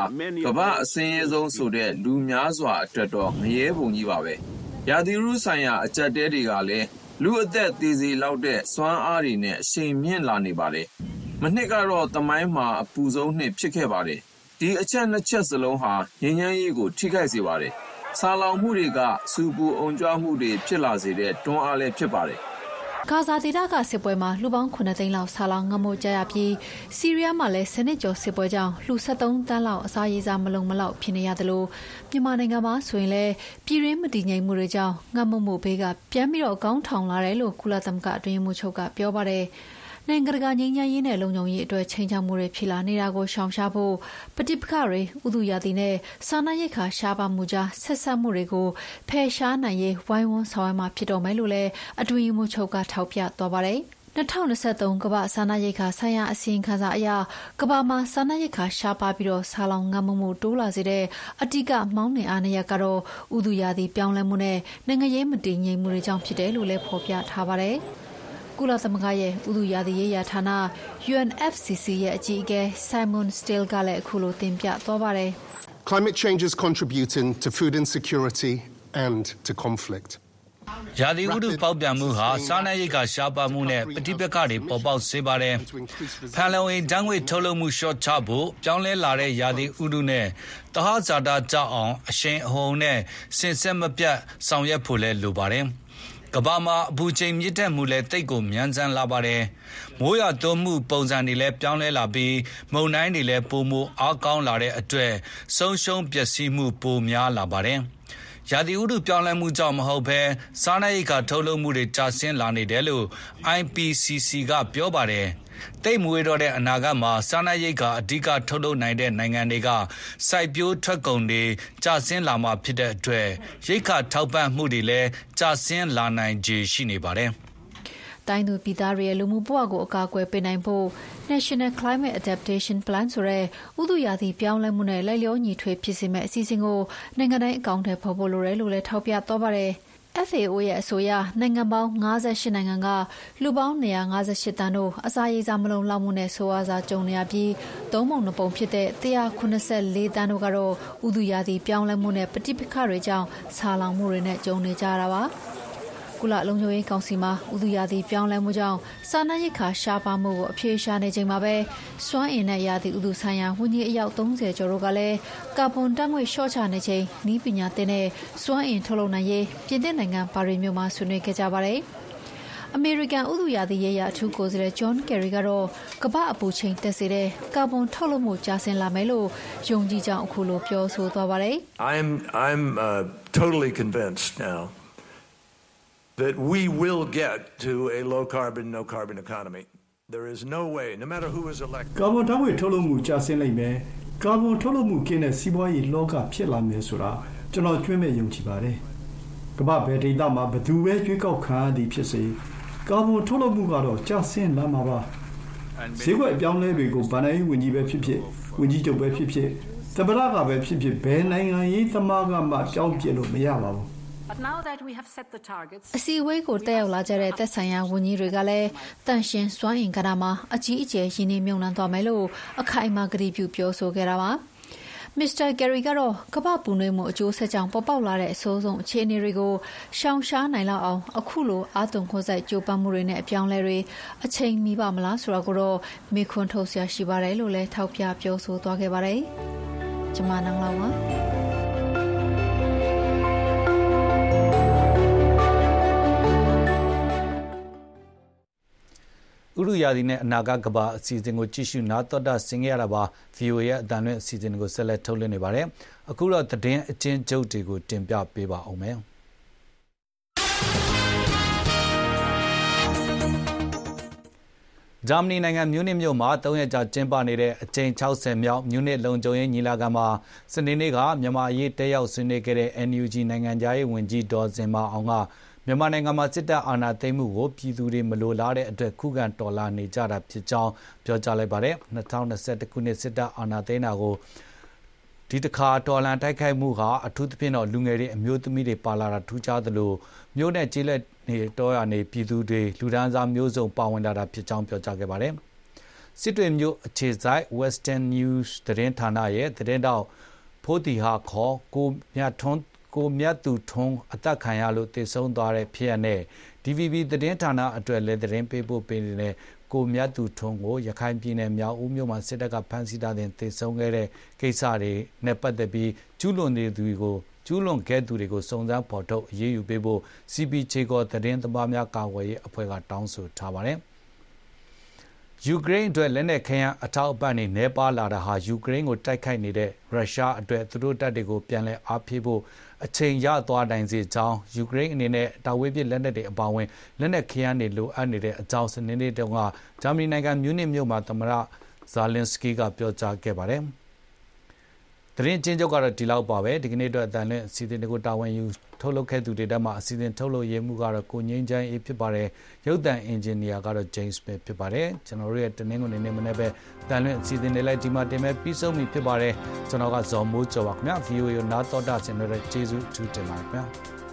ကမ္ဘာအစင်းရဲဆုံးဆိုတဲ့လူများစွာအတွက်တော့ငရဲပုံကြီးပါပဲ။ရာသီဥတုဆိုင်ရာအကျက်တဲတွေကလည်းလူအသက်သေးစီလောက်တဲ့စွမ်းအားတွေနဲ့အရှိန်မြင့်လာနေပါတယ်။မနှစ်ကတော့တမိုင်းမှာအပူဆုံးနှစ်ဖြစ်ခဲ့ပါတယ်။ ဒီအချက်နှစ်ချက်စလုံးဟာငြိမ်းချမ်းရေးကိုထိခိုက်စေပါတယ်။ဆာလောင်မှုတွေကစူပူအုံကြွမှုတွေဖြစ်လာစေတဲ့တွန်းအားလည်းဖြစ်ပါတယ်။ဂါဇာဒေသကစစ်ပွဲမှာလူပေါင်း9သိန်းလောက်ဆာလောင်ငတ်မို့ကြရပြီးဆီးရီးယားမှာလည်းစနစ်ကျော်စစ်ပွဲကြောင့်လူ73တန်းလောက်အစာရေစာမလုံမလောက်ဖြစ်နေရသလိုမြန်မာနိုင်ငံမှာဆိုရင်လည်းပြည်တွင်းမတည်ငြိမ်မှုတွေကြောင့်ငတ်မမှုဘေးကပြန်ပြီးတော့ကောင်းထောင်လာတယ်လို့ကုလသမဂ္ဂအတွင်းမှုချုပ်ကပြောပါတယ်။ နိုင်ငံတကာငြိမ်းချမ်းရေးနဲ့လုံခြုံရေးအတွက်ချိန်ချောက်မှုတွေဖြစ်လာနေတာကိုရှောင်ရှားဖို့ ပဋိပက္ခတွေ ဥတုရာသီနဲ့ စာနာရိတ်ခါရှားပါမှုကြား ဆက်ဆက်မှုတွေကို ဖယ်ရှားနိုင်ရေး ဝိုင်းဝန်းဆောင်ရွက်မှာဖြစ်တော်မယ်လို့လည်း အတွင်းမှုချုပ်က ထောက်ပြသွားပါတယ်။2023ကမ္ဘာစာနာရိတ်ခါဆိုင်ရာ အစီရင်ခံစာအရ ကမ္ဘာမှာ စာနာရိတ်ခါရှားပါပြီးတော့ဆာလောင်ငတ်မမှုတိုးလာစေတဲ့အတိကမောင်းနှင်အားနည်းကတော့ဥဒုရာသီပြောင်းလဲမှုနဲ့ နိုင်ငံရေးမတည်ငြိမ်မှုတွေကြောင့်ဖြစ်တယ်လို့လည်း ဖော်ပြထားပါတယ်။ ကုလသမဂ္ဂရဲ့ဥတုရာသီရေးရာဌာန UNFCCC ရဲ့အကြီးအကဲ Simon Still ကလည်းအခုလိုတင်ပြသွားပါတယ်။ Climate change is contributing to food insecurity and to conflict. ရာသီဥတုပေါက်ပြန်မှုဟာစားနပ်ရိက္ခာရှားပါမှုနဲ့ပဋိပက္ခတွေပေါ်ပေါက်စေပါတယ်။ဖန်လုံအိမ်ဓာတ်ငွေ့ထုတ်လုပ်မှုလျှော့ချဖို့ပြောင်းလဲလာတဲ့ရာသီဥတုနဲ့တဟဇာတာကြောက်အောင်အရှိန်အဟုန်နဲ့စင်ဆက်မပြတ်ဆောင်ရွက်ဖို့လည်းလိုပါတယ်။ ကမ္ဘာမှာ အပူချိန်မြင့်တက်မှုလည်းတိတ်ကိုမြန်ဆန်လာပါတယ်။မိုးရွာသွန်းမှုပုံစံတွေလည်း ပြောင်းလဲလာပြီး မုန်တိုင်းတွေလည်း ပိုမိုအားကောင်းလာတဲ့အတွက် ဆုံးရှုံးပျက်စီးမှု ပိုများလာပါတယ်။ရာသီဥတုပြောင်းလဲမှုကြောင့် မဟုတ်ဘဲ စားနပ်ရိက္ခာထုတ်လုပ်မှုတွေ ကျဆင်းလာနေတယ်လို့ IPCC က ပြောပါတယ်။ တိတ်မွေးတော့တဲ့အနာဂတ်မှာ စားနပ်ရိက္ခာအဓိက ထုတ်လုပ်နိုင်တဲ့နိုင်ငံတွေက စိုက်ပျိုးထွက်ကုန်တွေ ကျဆင်းလာမှာဖြစ်တဲ့အတွက် ရိက္ခာထောက်ပံ့မှုတွေလည်း ကျဆင်းလာနိုင်ခြေရှိနေပါတယ်။တိုင်းသူပြည်သားတွေရဲ့ လူမှုဘဝကို အကာအကွယ်ပေးနိုင်ဖို့ National Climate Adaptation Plan ဆိုတဲ့ ဥတုရာသီပြောင်းလဲမှုနဲ့ လိုက်လျောညီထွေဖြစ်စေမယ့် အစီအစဉ်ကို နိုင်ငံတိုင်း အကောင့်ထဲပေါ်ဖို့လိုတယ်လို့လည်း ထောက်ပြသွားပါတယ်။ FAO ရဲ့အဆိုအရ နိုင်ငံပေါင်း58နိုင်ငံက လူပေါင်း158တန်းတို့ အစာရေစာ မလုံလောက်မှုနဲ့ ဆိုးဝါးစွာကြုံနေရပြီး သုံးပုံနှစ်ပုံဖြစ်တဲ့184တန်းတို့ကတော့ ဥတုရာသီပြောင်းလဲမှုနဲ့ ပဋိပက္ခတွေကြောင့် ဆာလောင်မှုတွေနဲ့ ကြုံနေကြရတာပါ။ ကုလလုံခြုံရေးကောင်စီမှာဥတုရာသီပြောင်းလဲမှုကြောင့်စာနာရိတ်ခါရှားပါမှုကိုအပြေရှားနေချိန်မှာပဲစွမ်းအင်နဲ့ရာသီဥတုဆိုင်ရာဝန်ကြီးအယောက်30ကျော်တို့ကလည်းကာဗွန်ဓာတ်ငွေ့လျှော့ချနေချိန်ဤပညာသင်တဲ့စွမ်းအင်ထုတ်လုပ်နိုင်ရေးပြင်သစ်နိုင်ငံပါရီမြို့မှာဆွေးနွေးခဲ့ကြပါတယ်။အမေရိကန်ဥတုရာသီရေးရာအထူးကိုယ်စားလှယ်ဂျွန်ကယ်ရီကတော့ကမ္ဘာအပူချိန်တက်စေတဲ့ကာဗွန်ထုတ်လုပ်မှုကျဆင်းလာမယ်လို့ယုံကြည်ကြောင်းအခုလိုပြောဆိုသွားပါတယ်။ I'm I'm uh, totally convinced now that we will get to a low carbon no carbon economy there is no way no matter who is elected ကာဗွန်ဓာတ်ငွေ့ထုတ်လုပ်မှုကျဆင်းလိမ့်မယ်ကာဗွန်ထုတ်လုပ်မှုကင်းတဲ့စီးပွားရေးလောကဖြစ်လာမယ်ဆိုတာကျွန်တော်ကျွမ်းမဲ့ယုံကြည်ပါတယ်ကမ္ဘာဘယ်ဒေသမှာဘယ်သူပဲကြွေးကောက်ခံရသည်ဖြစ်စေကာဗွန်ထုတ်လုပ်မှုကတော့ကျဆင်းလာမှာပါဈေးကွက်အပြောင်းလဲတွေကိုဗန်နိုင်းဝင်ကြီးပဲဖြစ်ဖြစ်ဝင်ကြီးချုပ်ပဲဖြစ်ဖြစ်တပရကပဲဖြစ်ဖြစ်ဘယ်နိုင်ငံရေးသမားကမှကြောင်းပြလို့မရပါဘူး အစည်းအဝေးကိုတက်ရောက်လာကြတဲ့သက်ဆိုင်ရာဝန်ကြီးတွေကလည်းတန်ရှင်စွမ်းအင်ကဏ္ဍမှာအကြီးအကျယ်ရင်းနှီးမြှုပ်နှံသွားမယ်လို့အခိုင်အမာကတိပြုပြောဆိုခဲ့တာပါမစ္စတာဂယ်ရီကတော့ကမ္ဘာပူနွေးမှုအကျိုးဆက်ကြောင့်ပေါ်ပေါက်လာတဲ့အဆိုးဆုံးအခြေအနေတွေကိုရှောင်ရှားနိုင်လောက်အောင်အခုလိုအာတုံခွန်ဆိုင်ကြိုးပမ်းမှုတွေနဲ့အပြောင်းလဲတွေအချိန်မီပါမလားဆိုတာကိုတော့မေခွန်းထုတ်ဆရာရှိပါတယ်လို့လည်းထောက်ပြပြောဆိုသွားခဲ့ပါတယ်။ကျမနန်းလောက်ပါ ဥရုရာသီနဲ့အနာဂတ်ကဘာအစီအစဉ်ကိုကြည့်ရှုနားတော်တာဆင်ခဲ့ရတာပါ VOA ရဲ့အတန်လွင့်အစီအစဉ်ကိုဆက်လက်ထုတ်လွှင့်နေပါတယ်အခုတော့သတင်းအချင်းချုပ်တွေကိုတင်ပြပေးပါအောင်မယ်ဂျာမနီနိုင်ငံမြူးနစ်မြို့မှာ၃ရက်ကြာကျင်းပနေတဲ့အကြိမ်60မြောက်မြူးနစ်လုံခြုံရေးညီလာခံမှာစနေနေ့ကမြန်မာအရေးတက်ရောက်ဆွေးနွေးခဲ့တဲ့ NUG နိုင်ငံသားရေးဝန်ကြီးဒေါ်စင်မအောင်က မြန်မာနိုင်ငံမှာ စစ်တပ်အာဏာသိမ်းမှုကို ပြည်သူတွေ မလိုလားတဲ့အတွက် ခုခံတော်လှန်နေကြတာဖြစ်ကြောင်း ပြောကြားလိုက်ပါတယ်။2021ခုနှစ် စစ်တပ်အာဏာသိမ်းတာကို ဒီတစ်ခါ တော်လှန်တိုက်ခိုက်မှုဟာ အထူးသဖြင့်တော့ လူငယ်တွေ အမျိုးသမီးတွေ ပါလာတာ ထူးခြားသလို မြို့နယ်ကျေးလက်နေတောရနေ ပြည်သူတွေ လူဒန်းစားမျိုးစုံ ပါဝင်လာတာဖြစ်ကြောင်း ပြောကြားခဲ့ပါတယ်။စစ်တွေမျိုးအခြေဆိုင် Western News သတင်းဌာနရဲ့ သတင်းတောက် ဖိုးတီဟာခေါ် ကိုမြတ်ထွန်း ကိုမြတ်သူထွန်းအသက်ခံရလို့တေဆုံးသွားတဲ့ဖြစ်ရနဲ့ DVB သတင်းဌာနအတွက်လည်းသတင်းပေးဖို့ပေးနေတဲ့ကိုမြတ်သူထွန်းကိုရခိုင်ပြည်နယ်မြောက်ဦးမြို့မှာစစ်တပ်ကဖမ်းဆီးထားတဲ့တေဆုံးခဲ့တဲ့ကိစ္စတွေနဲ့ပတ်သက်ပြီးကျူးလွန်နေသူတွေကိုကျူးလွန်ခဲ့သူတွေကိုစုံစမ်းဖော်ထုတ်အရေးယူပေးဖို့ CPJ ကောသတင်းသမားများကာကွယ်ရေးအဖွဲ့ကတောင်းဆိုထားပါတယ်ယူကရိန်းအတွက်လက်နက်ခဲယမ်းအထောက်အပံ့တွေနှဲပါလာတာဟာယူကရိန်းကိုတိုက်ခိုက်နေတဲ့ရုရှားအတွက်သူတို့တပ်တွေကိုပြန်လည်အားဖြည့်ဖို့ အချိန်ရသွားနိုင်စေကြောင်းယူကရိန်းအနေနဲ့တာဝေးပစ်လက်နက်တွေအပါအဝင်လက်နက်ခဲယမ်းတွေလိုအပ်နေတဲ့အကြောင်းစနေနေ့တုန်းကဂျာမနီနိုင်ငံမြူးနစ်မြို့မှာသမ္မတဇာလင်စကီကပြောကြားခဲ့ပါတယ်။ သတင်းချင်းချုပ်ကတော့ဒီလောက်ပါပဲဒီကနေ့အတွက်အတန်နဲ့အစီအစဉ်တွေကိုတာဝန်ယူထုတ်လုပ်ခဲ့သူတွေတက်မှအစီအစဉ်ထုတ်လုပ်ရေးမှုကတော့ကိုငိမ့်ချမ်းအေးဖြစ်ပါတယ်ရုပ်သံအင်ဂျင်နီယာကတော့ James ပဲဖြစ်ပါတယ်ကျွန်တော်တို့ရဲ့တနင်္ဂနွေနေ့မနေ့ပဲတန်လွင့်အစီအစဉ်တွေလိုက်ဒီမှာတင်မဲ့ပြီးဆုံးပြီဖြစ်ပါတယ်ကျွန်တော်ကဇော်မိုးကျော်ပါခင်ဗျာ VOA ကိုနားတော်တာဆင်ရတဲ့ကျေးဇူးအထူးတင်ပါတယ်ခင်ဗျာ